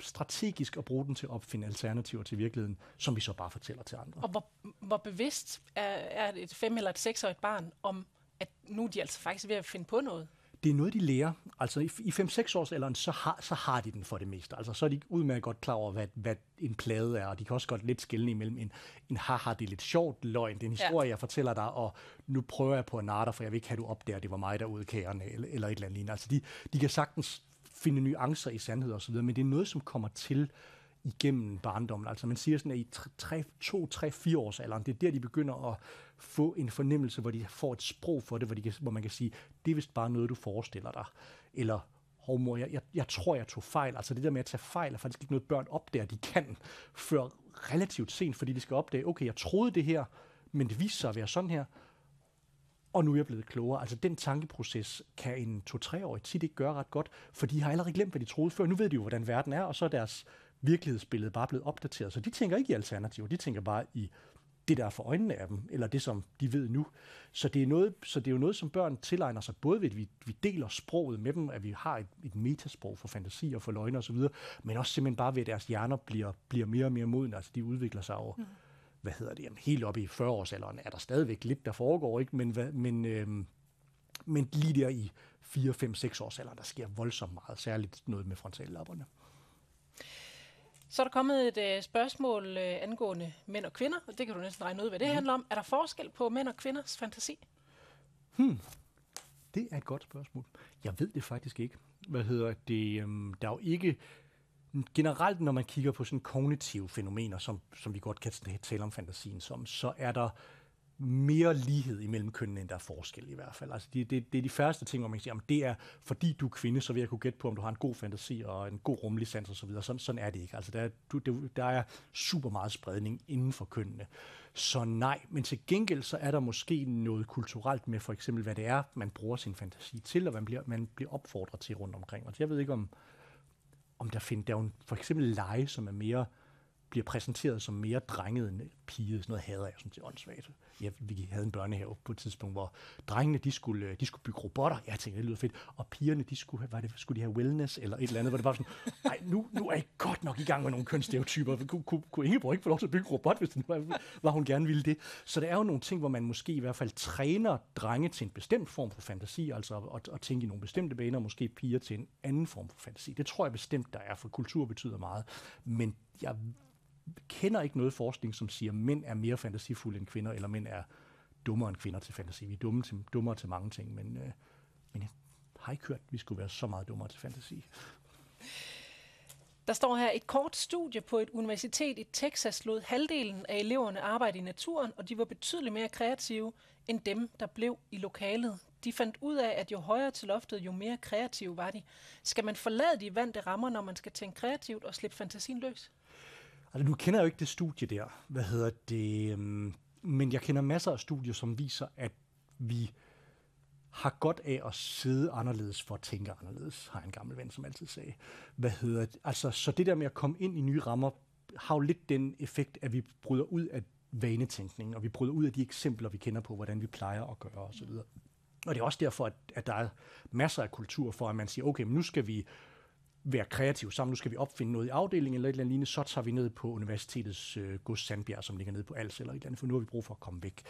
strategisk at bruge den til at opfinde alternativer til virkeligheden, som vi så bare fortæller til andre. Og hvor, hvor bevidst er, er et fem- eller et seksårigt barn om, at nu er de altså faktisk ved at finde på noget? Det er noget, de lærer. Altså i, i 5-6 års alderen, så har, så har de den for det meste. Altså så er de udmærket godt klar over, hvad, hvad en plade er, og de kan også godt lidt skille imellem en, en haha, det er lidt sjovt løgn, det er en historie, ja. jeg fortæller dig, og nu prøver jeg på at narre for jeg vil ikke have, du opdager, det var mig, der udkærende, eller, eller et eller andet lignende. Altså de, de kan sagtens finde nuancer i sandhed og så videre, men det er noget, som kommer til igennem barndommen. Altså man siger sådan, at i 2, 3, 4 års alderen, det er der, de begynder at få en fornemmelse, hvor de får et sprog for det, hvor, de kan, hvor man kan sige, det er vist bare noget, du forestiller dig. Eller, hov mor, jeg, jeg, jeg tror, jeg tog fejl. Altså det der med at tage fejl er faktisk ikke noget, børn opdager, de kan, før relativt sent, fordi de skal opdage, okay, jeg troede det her, men det viser sig at være sådan her, og nu er jeg blevet klogere. Altså den tankeproces kan en to-treårig tit ikke gøre ret godt, for de har allerede glemt, hvad de troede før. Nu ved de jo, hvordan verden er, og så er deres virkelighedsbillede bare blevet opdateret. Så de tænker ikke i alternativer, de tænker bare i det, der er for øjnene af dem, eller det, som de ved nu. Så det er, noget, så det er jo noget, som børn tilegner sig, både ved, at vi, vi deler sproget med dem, at vi har et, et metasprog for fantasi og for løgne osv., men også simpelthen bare ved, at deres hjerner bliver, bliver mere og mere modne, altså de udvikler sig over, mm hvad hedder det, jamen, helt op i 40-årsalderen er der stadigvæk lidt, der foregår, ikke? Men, hvad, men, øhm, men lige der i 4, 5, 6 års alderen, der sker voldsomt meget, særligt noget med frontallapperne. Så er der kommet et øh, spørgsmål øh, angående mænd og kvinder, og det kan du næsten regne ud, hvad det mm. handler om. Er der forskel på mænd og kvinders fantasi? Hmm. Det er et godt spørgsmål. Jeg ved det faktisk ikke. Hvad hedder det? Øhm, der er jo ikke generelt, når man kigger på sådan kognitive fænomener, som, som vi godt kan tale om fantasien som, så er der mere lighed imellem kønnene, end der er forskel i hvert fald. Altså det, det, det er de første ting, hvor man siger, at det er fordi du er kvinde, så vil jeg kunne gætte på, om du har en god fantasi og en god rummelig sans osv. Sådan, sådan er det ikke. Altså der, du, det, der er super meget spredning inden for kønnene. Så nej, men til gengæld så er der måske noget kulturelt med for eksempel, hvad det er, man bruger sin fantasi til, og man bliver, man bliver opfordret til rundt omkring. Og jeg ved ikke, om, om der findes, der er jo for eksempel lege, som er mere, bliver præsenteret som mere drenget end pige. Sådan noget hader jeg, sådan til åndssvagt ja, vi havde en børnehave på et tidspunkt, hvor drengene, de skulle, de skulle bygge robotter. Jeg tænkte, det lyder fedt. Og pigerne, de skulle, have, var det, skulle de have wellness eller et eller andet, hvor det var sådan, nej, nu, nu er jeg godt nok i gang med nogle kønsstereotyper. Kunne, kunne, kunne Ingeborg ikke få lov til at bygge robot, hvis det var, var, hun gerne ville det? Så der er jo nogle ting, hvor man måske i hvert fald træner drenge til en bestemt form for fantasi, altså at, at tænke i nogle bestemte baner, måske piger til en anden form for fantasi. Det tror jeg bestemt, der er, for kultur betyder meget. Men jeg kender ikke noget forskning, som siger, at mænd er mere fantasifulde end kvinder, eller mænd er dummere end kvinder til fantasi. Vi er dumme til, dummere til mange ting, men, øh, men jeg har ikke hørt, at vi skulle være så meget dummere til fantasi. Der står her, et kort studie på et universitet i Texas lod halvdelen af eleverne arbejde i naturen, og de var betydeligt mere kreative end dem, der blev i lokalet. De fandt ud af, at jo højere til loftet, jo mere kreative var de. Skal man forlade de vante rammer, når man skal tænke kreativt og slippe fantasien løs? Altså, nu kender jeg jo ikke det studie der, hvad hedder det, øhm, men jeg kender masser af studier, som viser, at vi har godt af at sidde anderledes for at tænke anderledes, har en gammel ven, som altid sagde. Hvad hedder det? Altså, så det der med at komme ind i nye rammer, har jo lidt den effekt, at vi bryder ud af vanetænkningen, og vi bryder ud af de eksempler, vi kender på, hvordan vi plejer at gøre osv. Og det er også derfor, at, at der er masser af kultur for, at man siger, okay, men nu skal vi være kreative sammen. Nu skal vi opfinde noget i afdelingen eller et eller andet lignende, så tager vi ned på universitetets øh, gods Sandbjerg, som ligger nede på Als eller et eller andet, for nu har vi brug for at komme væk.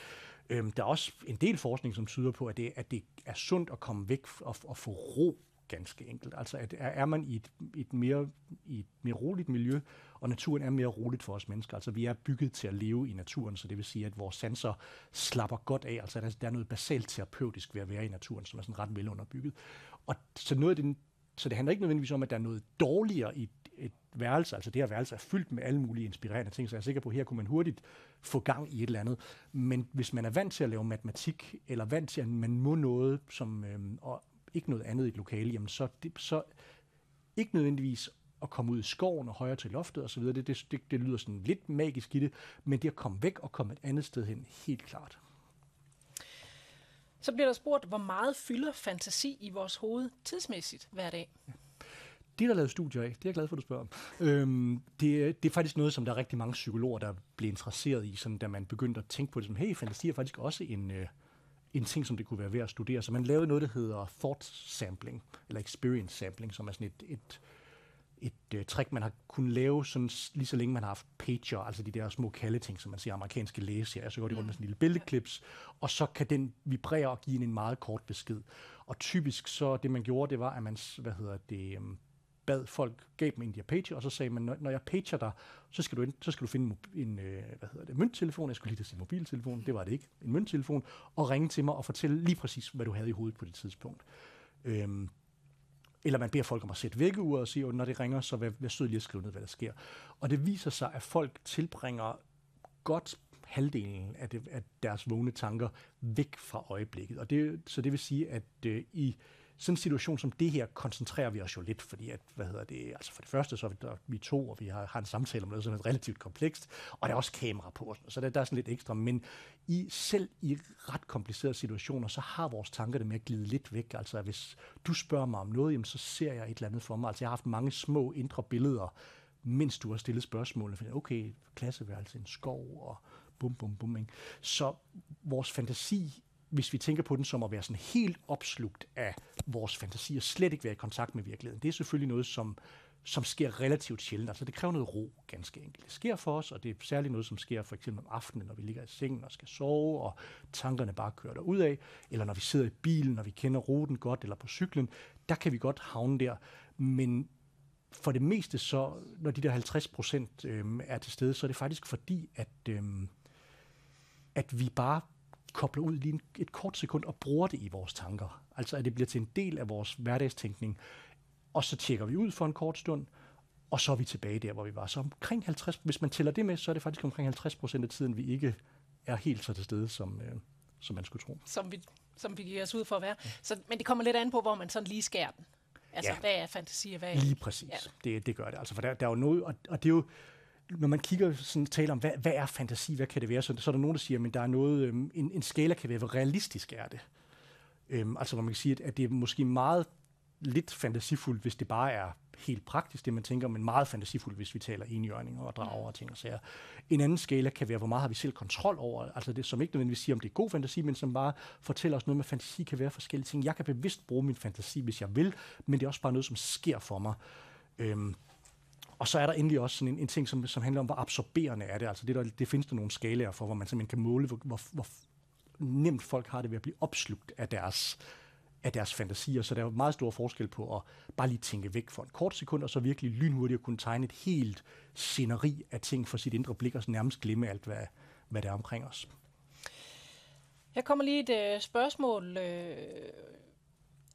Øhm, der er også en del forskning, som tyder på, at det, at det er sundt at komme væk og, og få ro ganske enkelt. Altså at er, man i et, et, mere, i et mere roligt miljø, og naturen er mere roligt for os mennesker. Altså vi er bygget til at leve i naturen, så det vil sige, at vores sanser slapper godt af. Altså der, der er noget basalt terapeutisk ved at være i naturen, som er sådan ret velunderbygget. Og så noget af den, så det handler ikke nødvendigvis om, at der er noget dårligere i et værelse. Altså det her værelse er fyldt med alle mulige inspirerende ting, så jeg er sikker på, at her kunne man hurtigt få gang i et eller andet. Men hvis man er vant til at lave matematik, eller vant til, at man må noget, som, øhm, og ikke noget andet i et lokale, jamen så, det, så ikke nødvendigvis at komme ud i skoven og højere til loftet osv., det, det, det, det lyder sådan lidt magisk i det, men det at komme væk og komme et andet sted hen, helt klart. Så bliver der spurgt, hvor meget fylder fantasi i vores hoved tidsmæssigt hver dag? Ja. Det er der lavet studier af. Det er jeg glad for, at du spørger om. Øhm, det, det er faktisk noget, som der er rigtig mange psykologer, der bliver interesseret i, sådan, da man begyndte at tænke på det som, hey, fantasi er faktisk også en, øh, en ting, som det kunne være værd at studere. Så man lavede noget, der hedder thought sampling, eller experience sampling, som er sådan et, et, et uh, trick, man har kunnet lave sådan, lige så længe man har haft pager, altså de der små kaldeting, som man siger amerikanske lægeserier, så går de rundt med sådan en lille billedklips, og så kan den vibrere og give en, en meget kort besked. Og typisk så, det man gjorde, det var, at man, hvad hedder det, um, bad folk, gav dem en de pager, og så sagde man, når jeg pager dig, så skal du, ind, så skal du finde en, øh, hvad hedder det, mønttelefon, jeg skulle lige sige mobiltelefon, det var det ikke, en mønttelefon, og ringe til mig og fortælle lige præcis, hvad du havde i hovedet på det tidspunkt. Øhm, eller man beder folk om at sætte vækkeuret og sige, at når det ringer, så vær, vær sød lige at skrive ned, hvad der sker. Og det viser sig, at folk tilbringer godt halvdelen af, det, af deres vågne tanker væk fra øjeblikket. Og det, så det vil sige, at øh, i sådan en situation som det her koncentrerer vi os jo lidt, fordi at, hvad hedder det, altså for det første så er vi, der, vi to, og vi har, har en samtale om noget, som er relativt komplekst, og der er også kamera på så der, der er sådan lidt ekstra, men i, selv i ret komplicerede situationer, så har vores tanker det med at glide lidt væk, altså hvis du spørger mig om noget, jamen, så ser jeg et eller andet for mig, altså jeg har haft mange små indre billeder, mens du har stillet spørgsmålene, okay, klasseværelse, en skov, og bum, bum, bum. Ikke? Så vores fantasi hvis vi tænker på den som at være sådan helt opslugt af vores fantasi og slet ikke være i kontakt med virkeligheden. Det er selvfølgelig noget, som, som sker relativt sjældent. Altså det kræver noget ro, ganske enkelt. Det sker for os, og det er særligt noget, som sker for eksempel om aftenen, når vi ligger i sengen og skal sove, og tankerne bare kører ud af, eller når vi sidder i bilen, når vi kender ruten godt, eller på cyklen, der kan vi godt havne der. Men for det meste så, når de der 50 procent øh, er til stede, så er det faktisk fordi, at, øh, at vi bare kobler ud lige et kort sekund og bruger det i vores tanker. Altså at det bliver til en del af vores hverdagstænkning. Og så tjekker vi ud for en kort stund, og så er vi tilbage der, hvor vi var. Så omkring 50, hvis man tæller det med, så er det faktisk omkring 50 procent af tiden, vi ikke er helt så til stede, som, øh, som man skulle tro. Som vi, som vi giver os ud for at være. Så, men det kommer lidt an på, hvor man sådan lige skærer den. Altså, ja. hvad er fantasi og hvad er Lige præcis. Ja. Det, det gør det. Altså, for der, der er jo noget, og, og det er jo, når man kigger sådan taler om, hvad, hvad er fantasi, hvad kan det være, så, så er der nogen, der siger, at der er noget, øhm, en, en skala kan være, hvor realistisk er det. Øhm, altså hvor man kan sige, at det er måske meget lidt fantasifuldt, hvis det bare er helt praktisk, det man tænker, men meget fantasifuldt, hvis vi taler enhjørninger og drager og ting og sager. En anden skala kan være, hvor meget har vi selv kontrol over, altså det, som ikke nødvendigvis siger, om det er god fantasi, men som bare fortæller os noget med fantasi kan være forskellige ting. Jeg kan bevidst bruge min fantasi, hvis jeg vil, men det er også bare noget, som sker for mig. Øhm, og så er der endelig også sådan en, en ting, som, som handler om, hvor absorberende er det. Altså det, der, det findes der nogle skalaer for, hvor man simpelthen kan måle, hvor, hvor, hvor nemt folk har det ved at blive opslugt af deres, af deres fantasier. Så der er meget stor forskel på at bare lige tænke væk for en kort sekund, og så virkelig lynhurtigt at kunne tegne et helt sceneri af ting for sit indre blik, og så nærmest glemme alt, hvad, hvad der er omkring os. Her kommer lige et øh, spørgsmål øh,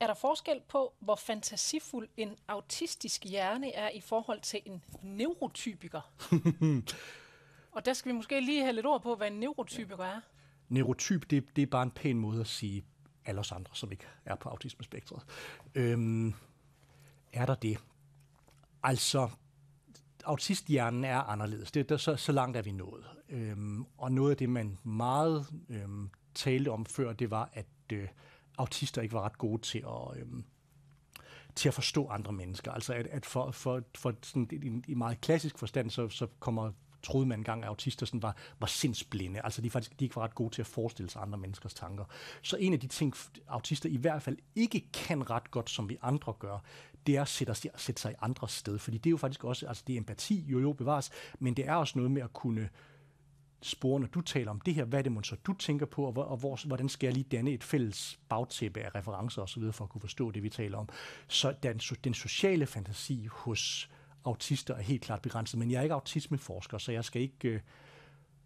er der forskel på, hvor fantasifuld en autistisk hjerne er i forhold til en neurotypiker? [laughs] Og der skal vi måske lige have lidt ord på, hvad en neurotypiker er. Neurotyp, det, det er bare en pæn måde at sige alle os andre, som ikke er på autismespektret. Øhm, er der det? Altså, autisthjernen er anderledes. Det, der, så, så langt er vi nået. Øhm, og noget af det, man meget øhm, talte om før, det var, at øh, autister ikke var ret gode til at, øhm, til at forstå andre mennesker. Altså at, at for, for, for sådan, i, i meget klassisk forstand, så, så kommer troede man engang, at autister sådan var, var sindsblinde. Altså de, faktisk, de ikke var ret gode til at forestille sig andre menneskers tanker. Så en af de ting, autister i hvert fald ikke kan ret godt, som vi andre gør, det er at sætte, at sætte sig i andres sted. Fordi det er jo faktisk også, altså det er empati, jo jo bevares, men det er også noget med at kunne spore, når du taler om det her, hvad er det man så du tænker på, og, hvor, og hvor, hvordan skal jeg lige danne et fælles bagtæppe af referencer osv., for at kunne forstå det, vi taler om. Så den, den sociale fantasi hos autister er helt klart begrænset, men jeg er ikke autismeforsker, så jeg skal ikke, øh,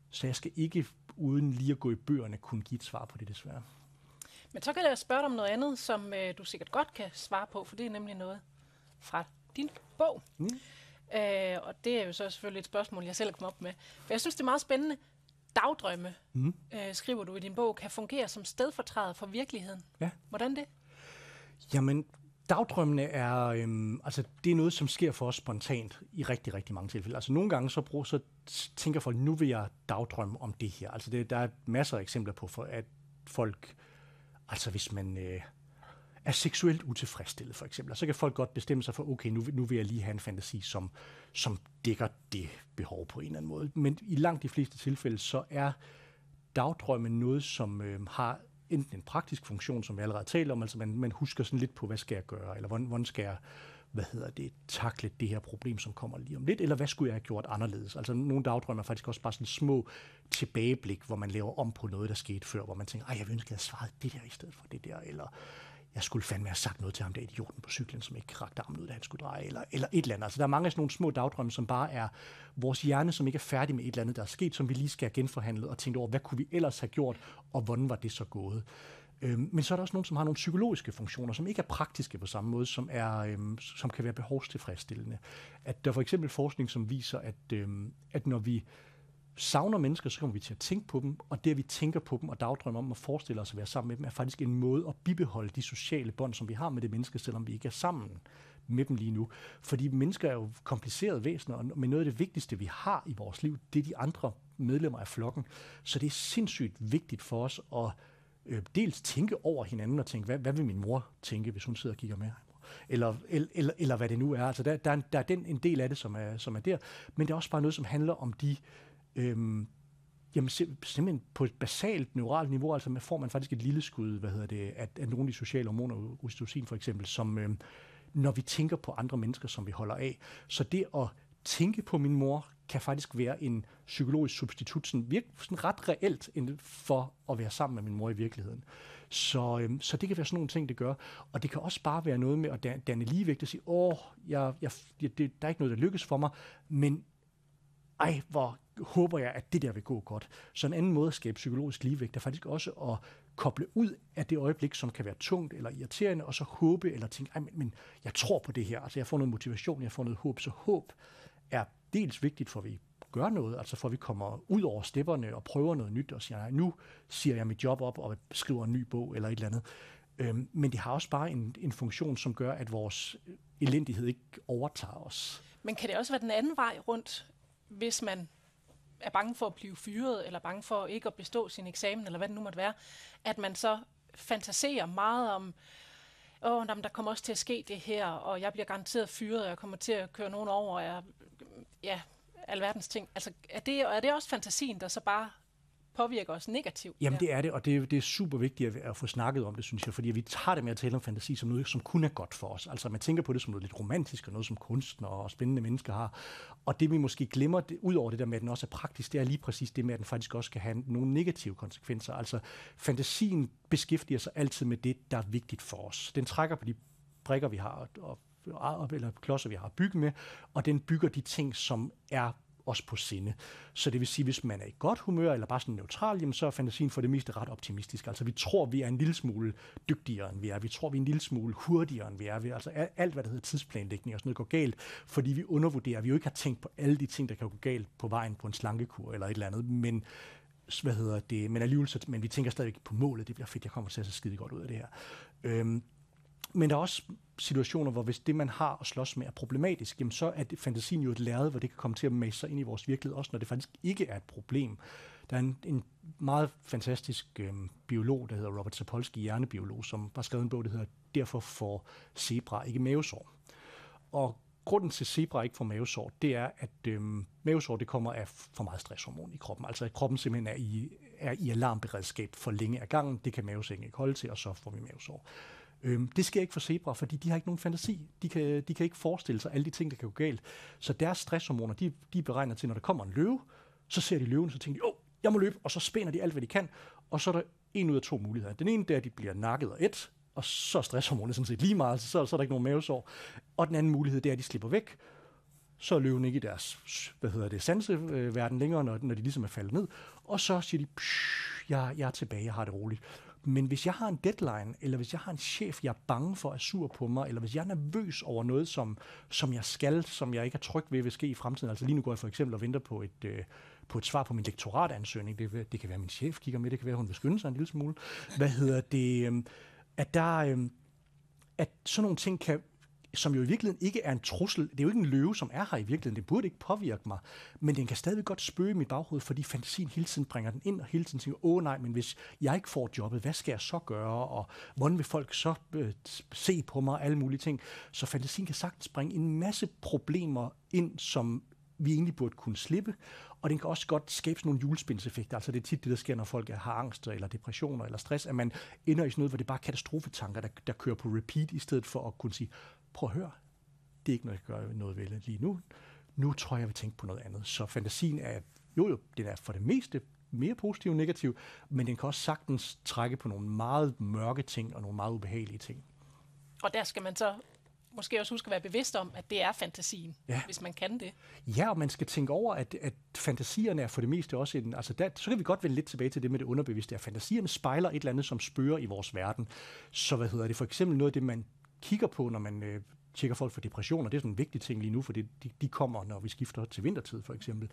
så jeg skal ikke uden lige at gå i bøgerne kunne give et svar på det desværre. Men så kan jeg spørge dig om noget andet, som øh, du sikkert godt kan svare på, for det er nemlig noget fra din bog. Mm. Øh, og det er jo så selvfølgelig et spørgsmål, jeg selv kom op med. For jeg synes, det er meget spændende. Dagdrømme, mm. øh, skriver du i din bog, kan fungere som stedfortræder for virkeligheden. Ja. Hvordan det? Jamen, dagdrømmene er, øhm, altså, det er noget, som sker for os spontant i rigtig, rigtig mange tilfælde. Altså nogle gange så, brug, så tænker folk, nu vil jeg dagdrømme om det her. Altså det, der er masser af eksempler på, for at folk, altså hvis man øh, er seksuelt utilfredsstillet for eksempel, så kan folk godt bestemme sig for, okay, nu, nu vil jeg lige have en fantasi, som, som dækker det behov på en eller anden måde. Men i langt de fleste tilfælde, så er dagdrømmen noget, som øh, har enten en praktisk funktion, som vi allerede talte om, altså man, man husker sådan lidt på, hvad skal jeg gøre, eller hvordan, hvordan skal jeg hvad hedder det, takle det her problem, som kommer lige om lidt, eller hvad skulle jeg have gjort anderledes? Altså nogle dagdrømme er faktisk også bare sådan små tilbageblik, hvor man laver om på noget, der skete før, hvor man tænker, ej, jeg ønsker, at jeg svaret det der i stedet for det der, eller jeg skulle fandme have sagt noget til ham, der idioten på cyklen, som ikke rakte armen ud, da han skulle dreje, eller, eller et eller andet. Altså, der er mange af sådan nogle små dagdrømme, som bare er vores hjerne, som ikke er færdig med et eller andet, der er sket, som vi lige skal have genforhandlet og tænkt over, hvad kunne vi ellers have gjort, og hvordan var det så gået. Øhm, men så er der også nogen, som har nogle psykologiske funktioner, som ikke er praktiske på samme måde, som, er, øhm, som kan være behovstilfredsstillende. At der er for eksempel forskning, som viser, at, øhm, at når vi savner mennesker, så kommer vi til at tænke på dem, og det, at vi tænker på dem og dagdrømmer om at forestille os at være sammen med dem, er faktisk en måde at bibeholde de sociale bånd, som vi har med det menneske, selvom vi ikke er sammen med dem lige nu. Fordi mennesker er jo komplicerede væsener, men noget af det vigtigste, vi har i vores liv, det er de andre medlemmer af flokken. Så det er sindssygt vigtigt for os at øh, dels tænke over hinanden og tænke, hvad, hvad vil min mor tænke, hvis hun sidder og kigger med? Eller, eller, eller, eller hvad det nu er. Altså der, der, er, der er den, en del af det, som er, som er der. Men det er også bare noget, som handler om de Øhm, jamen simpelthen på et basalt neuralt niveau, altså man får man faktisk et lille skud, hvad hedder det, af, af nogle af de sociale hormoner, oxytocin for eksempel, som øhm, når vi tænker på andre mennesker, som vi holder af. Så det at tænke på min mor, kan faktisk være en psykologisk substitut, sådan, virke, sådan ret reelt for at være sammen med min mor i virkeligheden. Så, øhm, så det kan være sådan nogle ting, det gør. Og det kan også bare være noget med at danne ligevægt og sige, åh, jeg, jeg, det, der er ikke noget, der lykkes for mig, men ej, hvor håber jeg, at det der vil gå godt. Så en anden måde at skabe psykologisk ligevægt er faktisk også at koble ud af det øjeblik, som kan være tungt eller irriterende, og så håbe eller tænke, Ej, men, men jeg tror på det her, altså jeg får noget motivation, jeg får noget håb, så håb er dels vigtigt for, at vi gør noget, altså for at vi kommer ud over stepperne og prøver noget nyt og siger, nej, nu siger jeg mit job op og skriver en ny bog eller et eller andet. Øhm, men det har også bare en, en funktion, som gør, at vores elendighed ikke overtager os. Men kan det også være den anden vej rundt, hvis man er bange for at blive fyret, eller bange for ikke at bestå sin eksamen, eller hvad det nu måtte være, at man så fantaserer meget om, åh, oh, der kommer også til at ske det her, og jeg bliver garanteret fyret, og jeg kommer til at køre nogen over, og jeg, ja, alverdens ting. Altså, er det, er det også fantasien, der så bare påvirker os negativt. Jamen det er det, og det er, det er super vigtigt at, at få snakket om det, synes jeg, fordi vi tager det med at tale om fantasi som noget, som kun er godt for os. Altså man tænker på det som noget lidt romantisk, og noget som kunstner og spændende mennesker har. Og det vi måske glemmer, det, ud over det der med, at den også er praktisk, det er lige præcis det med, at den faktisk også kan have nogle negative konsekvenser. Altså fantasien beskæftiger sig altid med det, der er vigtigt for os. Den trækker på de brikker, vi har, og eller klodser, vi har at bygge med, og den bygger de ting, som er os på sinde. Så det vil sige, hvis man er i godt humør, eller bare sådan neutral, jamen så er fantasien for det meste ret optimistisk. Altså vi tror, vi er en lille smule dygtigere, end vi er. Vi tror, vi er en lille smule hurtigere, end vi er. Vi, altså alt, hvad der hedder tidsplanlægning og sådan noget, går galt, fordi vi undervurderer. Vi jo ikke har tænkt på alle de ting, der kan gå galt på vejen på en slankekur eller et eller andet, men hvad hedder det, men alligevel, så, men vi tænker stadig på målet, det bliver fedt, jeg kommer til at se skide godt ud af det her. Øhm, men der er også situationer, hvor hvis det, man har at slås med, er problematisk, jamen så er det, fantasien jo et lærred, hvor det kan komme til at mase sig ind i vores virkelighed, også når det faktisk ikke er et problem. Der er en, en meget fantastisk øhm, biolog, der hedder Robert Sapolsky, hjernebiolog, som har skrevet en bog, der hedder Derfor får zebra ikke mavesår. Og grunden til, at zebra ikke får mavesår, det er, at øhm, mavesår det kommer af for meget stresshormon i kroppen. Altså at kroppen simpelthen er i, er i alarmberedskab for længe af gangen. Det kan mavesækken ikke holde til, og så får vi mavesår. Øhm, det sker ikke for zebra, fordi de har ikke nogen fantasi. De kan, de kan ikke forestille sig alle de ting, der kan gå galt. Så deres stresshormoner, de, de beregner til, når der kommer en løve, så ser de løven, så tænker de, åh, jeg må løbe, og så spænder de alt, hvad de kan, og så er der en ud af to muligheder. Den ene, det er, at de bliver nakket og et, og så er stresshormonet sådan set lige meget, så, så er der ikke nogen mavesår. Og den anden mulighed, det er, at de slipper væk, så er løven ikke i deres, hvad hedder det, sanseverden længere, når, når de ligesom er faldet ned, og så siger de, jeg, jeg er tilbage, jeg har det roligt. Men hvis jeg har en deadline, eller hvis jeg har en chef, jeg er bange for er sur på mig, eller hvis jeg er nervøs over noget, som, som jeg skal, som jeg ikke er tryg ved, vil ske i fremtiden. Altså lige nu går jeg for eksempel og venter på et, øh, på et svar på min lektoratansøgning. Det, det kan være, at min chef kigger med, det kan være, at hun vil skynde sig en lille smule. Hvad hedder det? Øh, at der, øh, at sådan nogle ting kan, som jo i virkeligheden ikke er en trussel. Det er jo ikke en løve, som er her i virkeligheden. Det burde ikke påvirke mig. Men den kan stadig godt spøge i mit baghoved, fordi fantasien hele tiden bringer den ind, og hele tiden tænker, åh nej, men hvis jeg ikke får jobbet, hvad skal jeg så gøre? Og hvordan vil folk så øh, se på mig? Alle mulige ting. Så fantasien kan sagtens bringe en masse problemer ind, som vi egentlig burde kunne slippe. Og den kan også godt skabe sådan nogle julespindseffekter. Altså det er tit det, der sker, når folk har angst eller depressioner eller stress, at man ender i sådan noget, hvor det er bare katastrofetanker, der, der kører på repeat, i stedet for at kunne sige, prøv at høre, det er ikke noget, jeg gør noget ved lige nu. Nu tror jeg, jeg vil tænke på noget andet. Så fantasien er, jo jo, den er for det meste mere positiv og negativ, men den kan også sagtens trække på nogle meget mørke ting og nogle meget ubehagelige ting. Og der skal man så måske også huske at være bevidst om, at det er fantasien, ja. hvis man kan det. Ja, og man skal tænke over, at, at fantasierne er for det meste også en... Altså der, så kan vi godt vende lidt tilbage til det med det underbevidste, at fantasierne spejler et eller andet, som spørger i vores verden. Så hvad hedder det? For eksempel noget af det, man kigger på, når man øh, tjekker folk for depressioner, det er sådan en vigtig ting lige nu, for det, de, de kommer, når vi skifter til vintertid for eksempel,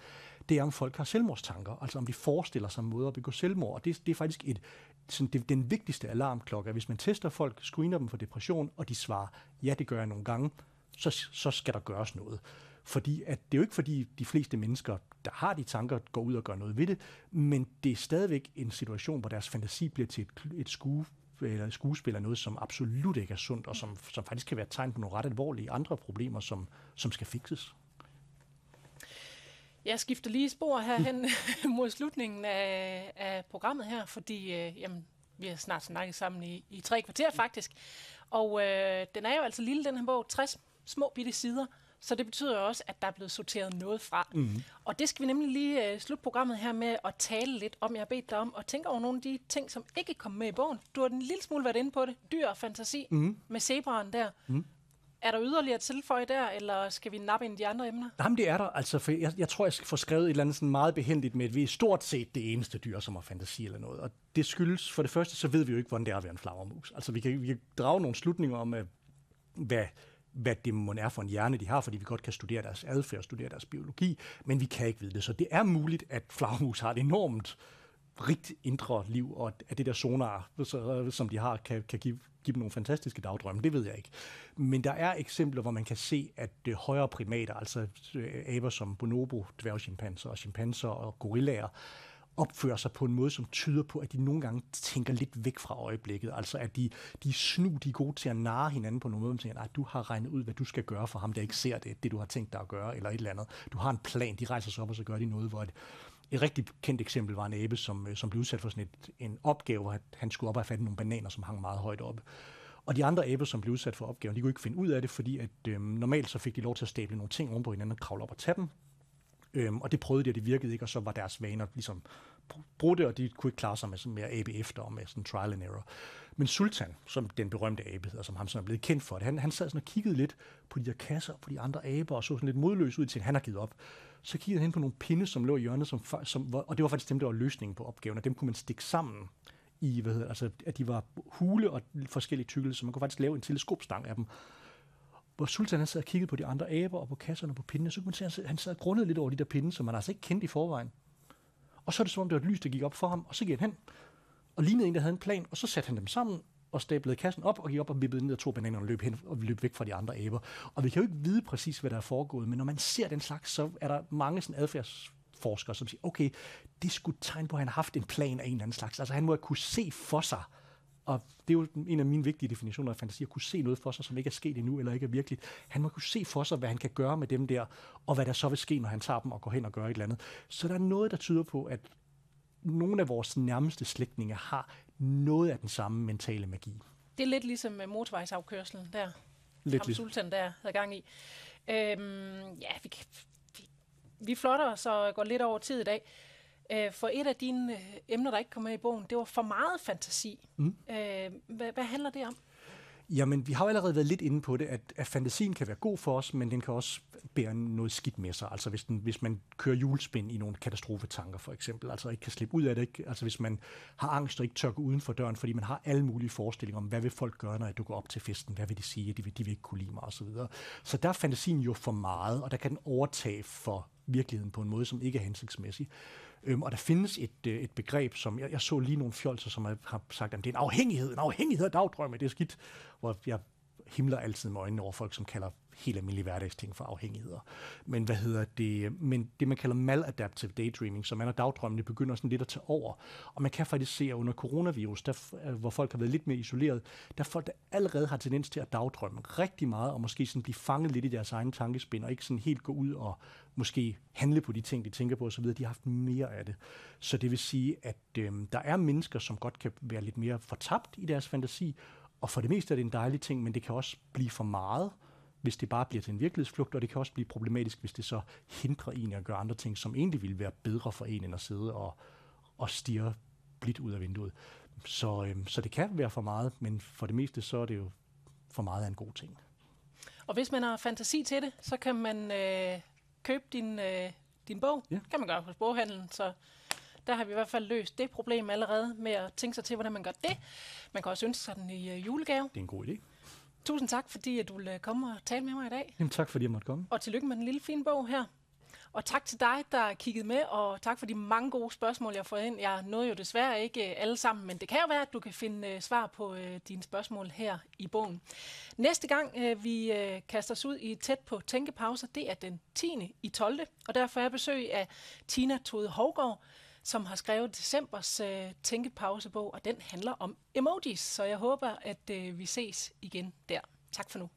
det er, om folk har selvmordstanker, altså om de forestiller sig måder at begå selvmord. Og det, det er faktisk et, sådan, det, den vigtigste alarmklokke, hvis man tester folk, screener dem for depression, og de svarer, ja, det gør jeg nogle gange, så, så skal der gøres noget. Fordi at det er jo ikke fordi de fleste mennesker, der har de tanker, går ud og gør noget ved det, men det er stadigvæk en situation, hvor deres fantasi bliver til et, et skue eller skuespil er noget, som absolut ikke er sundt, og som, som faktisk kan være et tegn på nogle ret alvorlige andre problemer, som, som skal fikses. Jeg skifter lige spor herhen [laughs] mod slutningen af, af programmet her, fordi øh, jamen, vi har snart snakket sammen i, i tre kvarter faktisk. Og øh, den er jo altså lille, den her bog, 60 små bitte sider. Så det betyder også, at der er blevet sorteret noget fra. Mm. Og det skal vi nemlig lige uh, slutte programmet her med at tale lidt om. Jeg har bedt dig om at tænke over nogle af de ting, som ikke kom med i bogen. Du har en lille smule været inde på det. Dyr og fantasi mm. med zebraen der. Mm. Er der yderligere tilføje der, eller skal vi nappe ind i de andre emner? Jamen, det er der. Altså, for jeg, jeg tror, jeg skal få skrevet et eller andet sådan meget behendigt med, at vi er stort set det eneste dyr, som har fantasi eller noget. Og det skyldes, for det første, så ved vi jo ikke, hvordan det er at være en flagermus. Altså, vi kan, vi kan drage nogle slutninger om, hvad hvad det må er for en hjerne, de har, fordi vi godt kan studere deres adfærd og studere deres biologi, men vi kan ikke vide det. Så det er muligt, at flagmus har et enormt rigt indre liv, og at det der sonar, som de har, kan, kan give, give dem nogle fantastiske dagdrømme. Det ved jeg ikke. Men der er eksempler, hvor man kan se, at det højere primater, altså øh, aber som bonobo, dværgchimpanser og chimpanser og gorillaer, opfører sig på en måde, som tyder på, at de nogle gange tænker lidt væk fra øjeblikket. Altså at de, de er snu, de er gode til at narre hinanden på nogle måde, siger, at du har regnet ud, hvad du skal gøre for ham, der ikke ser det, det du har tænkt dig at gøre, eller et eller andet. Du har en plan, de rejser sig op, og så gør de noget, hvor et, et rigtig kendt eksempel var en æbe, som, øh, som blev udsat for sådan et, en opgave, hvor han skulle op og fatte nogle bananer, som hang meget højt oppe. Og de andre æbler, som blev udsat for opgaven, de kunne ikke finde ud af det, fordi at, øh, normalt så fik de lov til at stable nogle ting oven på hinanden og kravle op og tage dem. Øhm, og det prøvede de, og det virkede ikke, og så var deres vaner ligesom brudte, og de kunne ikke klare sig med med mere abe efter, og med sådan trial and error. Men Sultan, som den berømte abe hedder, som ham sådan er blevet kendt for det, han, han sad sådan og kiggede lidt på de der kasser, på de andre aber, og så sådan lidt modløs ud til, at han har givet op. Så kiggede han hen på nogle pinde, som lå i hjørnet, som, som, og det var faktisk dem, der var løsningen på opgaven, og dem kunne man stikke sammen i, hvad hedder, altså, at de var hule og forskellige tykkelse, så man kunne faktisk lave en teleskopstang af dem hvor Sultan han sad og kiggede på de andre aber og på kasserne på pindene, så kunne man se, at han sad og grundede lidt over de der pinde, som man altså ikke kendte i forvejen. Og så er det som om, det var et lys, der gik op for ham, og så gik han hen og lignede en, der havde en plan, og så satte han dem sammen og stablede kassen op og gik op og vippede ned og tog bananer og løb hen og løb væk fra de andre aber. Og vi kan jo ikke vide præcis, hvad der er foregået, men når man ser den slags, så er der mange sådan adfærdsforskere, som siger, okay, det skulle tegne på, at han har haft en plan af en eller anden slags. Altså han må have kunne se for sig, og det er jo en af mine vigtige definitioner af fantasi, at kunne se noget for sig, som ikke er sket endnu, eller ikke er virkeligt. Han må kunne se for sig, hvad han kan gøre med dem der, og hvad der så vil ske, når han tager dem og går hen og gør et eller andet. Så der er noget, der tyder på, at nogle af vores nærmeste slægtninge har noget af den samme mentale magi. Det er lidt ligesom med motorvejsafkørselen der, Lidt som Sultan der havde gang i. Øhm, ja, vi, vi, vi flotter os og går lidt over tid i dag. Øh, for et af dine øh, emner, der ikke kom med i bogen, det var for meget fantasi. Mm. Øh, hvad, hvad handler det om? Jamen, vi har jo allerede været lidt inde på det, at, at fantasien kan være god for os, men den kan også bære noget skidt med sig. Altså hvis, den, hvis man kører julespind i nogle katastrofetanker for eksempel, altså ikke kan slippe ud af det, ikke? altså hvis man har angst og ikke tør gå uden for døren, fordi man har alle mulige forestillinger om, hvad vil folk gøre, når jeg dukker op til festen, hvad vil de sige, de vil, de vil ikke kunne lide mig osv. Så, så der er fantasien jo for meget, og der kan den overtage for virkeligheden på en måde, som ikke er hensigtsmæssig. Øhm, og der findes et, øh, et begreb, som jeg, jeg så lige nogle fjolser, som har, har sagt, at det er en afhængighed, en afhængighed af dagdrømme, det er skidt. Hvor jeg himler altid med øjnene over folk, som kalder helt almindelige hverdagsting for afhængigheder. Men hvad hedder det? Men det, man kalder maladaptive daydreaming, som er, og dagdrømmene begynder sådan lidt at tage over. Og man kan faktisk se, at under coronavirus, der, øh, hvor folk har været lidt mere isoleret, der er folk, der allerede har tendens til at dagdrømme rigtig meget, og måske sådan blive fanget lidt i deres egen tankespind, og ikke sådan helt gå ud og måske handle på de ting, de tænker på osv., de har haft mere af det. Så det vil sige, at øh, der er mennesker, som godt kan være lidt mere fortabt i deres fantasi, og for det meste er det en dejlig ting, men det kan også blive for meget, hvis det bare bliver til en virkelighedsflugt, og det kan også blive problematisk, hvis det så hindrer en at gøre andre ting, som egentlig ville være bedre for en, end at sidde og, og stirre blidt ud af vinduet. Så, øh, så det kan være for meget, men for det meste så er det jo for meget af en god ting. Og hvis man har fantasi til det, så kan man øh, købe din, øh, din bog. Ja. kan man gøre hos boghandlen, så der har vi i hvert fald løst det problem allerede med at tænke sig til, hvordan man gør det. Man kan også ønske sig den i øh, julegave. Det er en god idé. Tusind tak, fordi at du ville komme og tale med mig i dag. Jamen, tak fordi jeg måtte komme. Og tillykke med den lille fine bog her. Og tak til dig, der kiggede med, og tak for de mange gode spørgsmål, jeg har fået ind. Jeg nåede jo desværre ikke øh, alle sammen, men det kan jo være, at du kan finde øh, svar på øh, dine spørgsmål her i bogen. Næste gang øh, vi øh, kaster os ud i tæt på tænkepauser, det er den 10. i 12. Og derfor er jeg besøg af Tina Tode Hovgaard, som har skrevet decembers øh, tænkepausebog, og den handler om emojis. Så jeg håber, at øh, vi ses igen der. Tak for nu.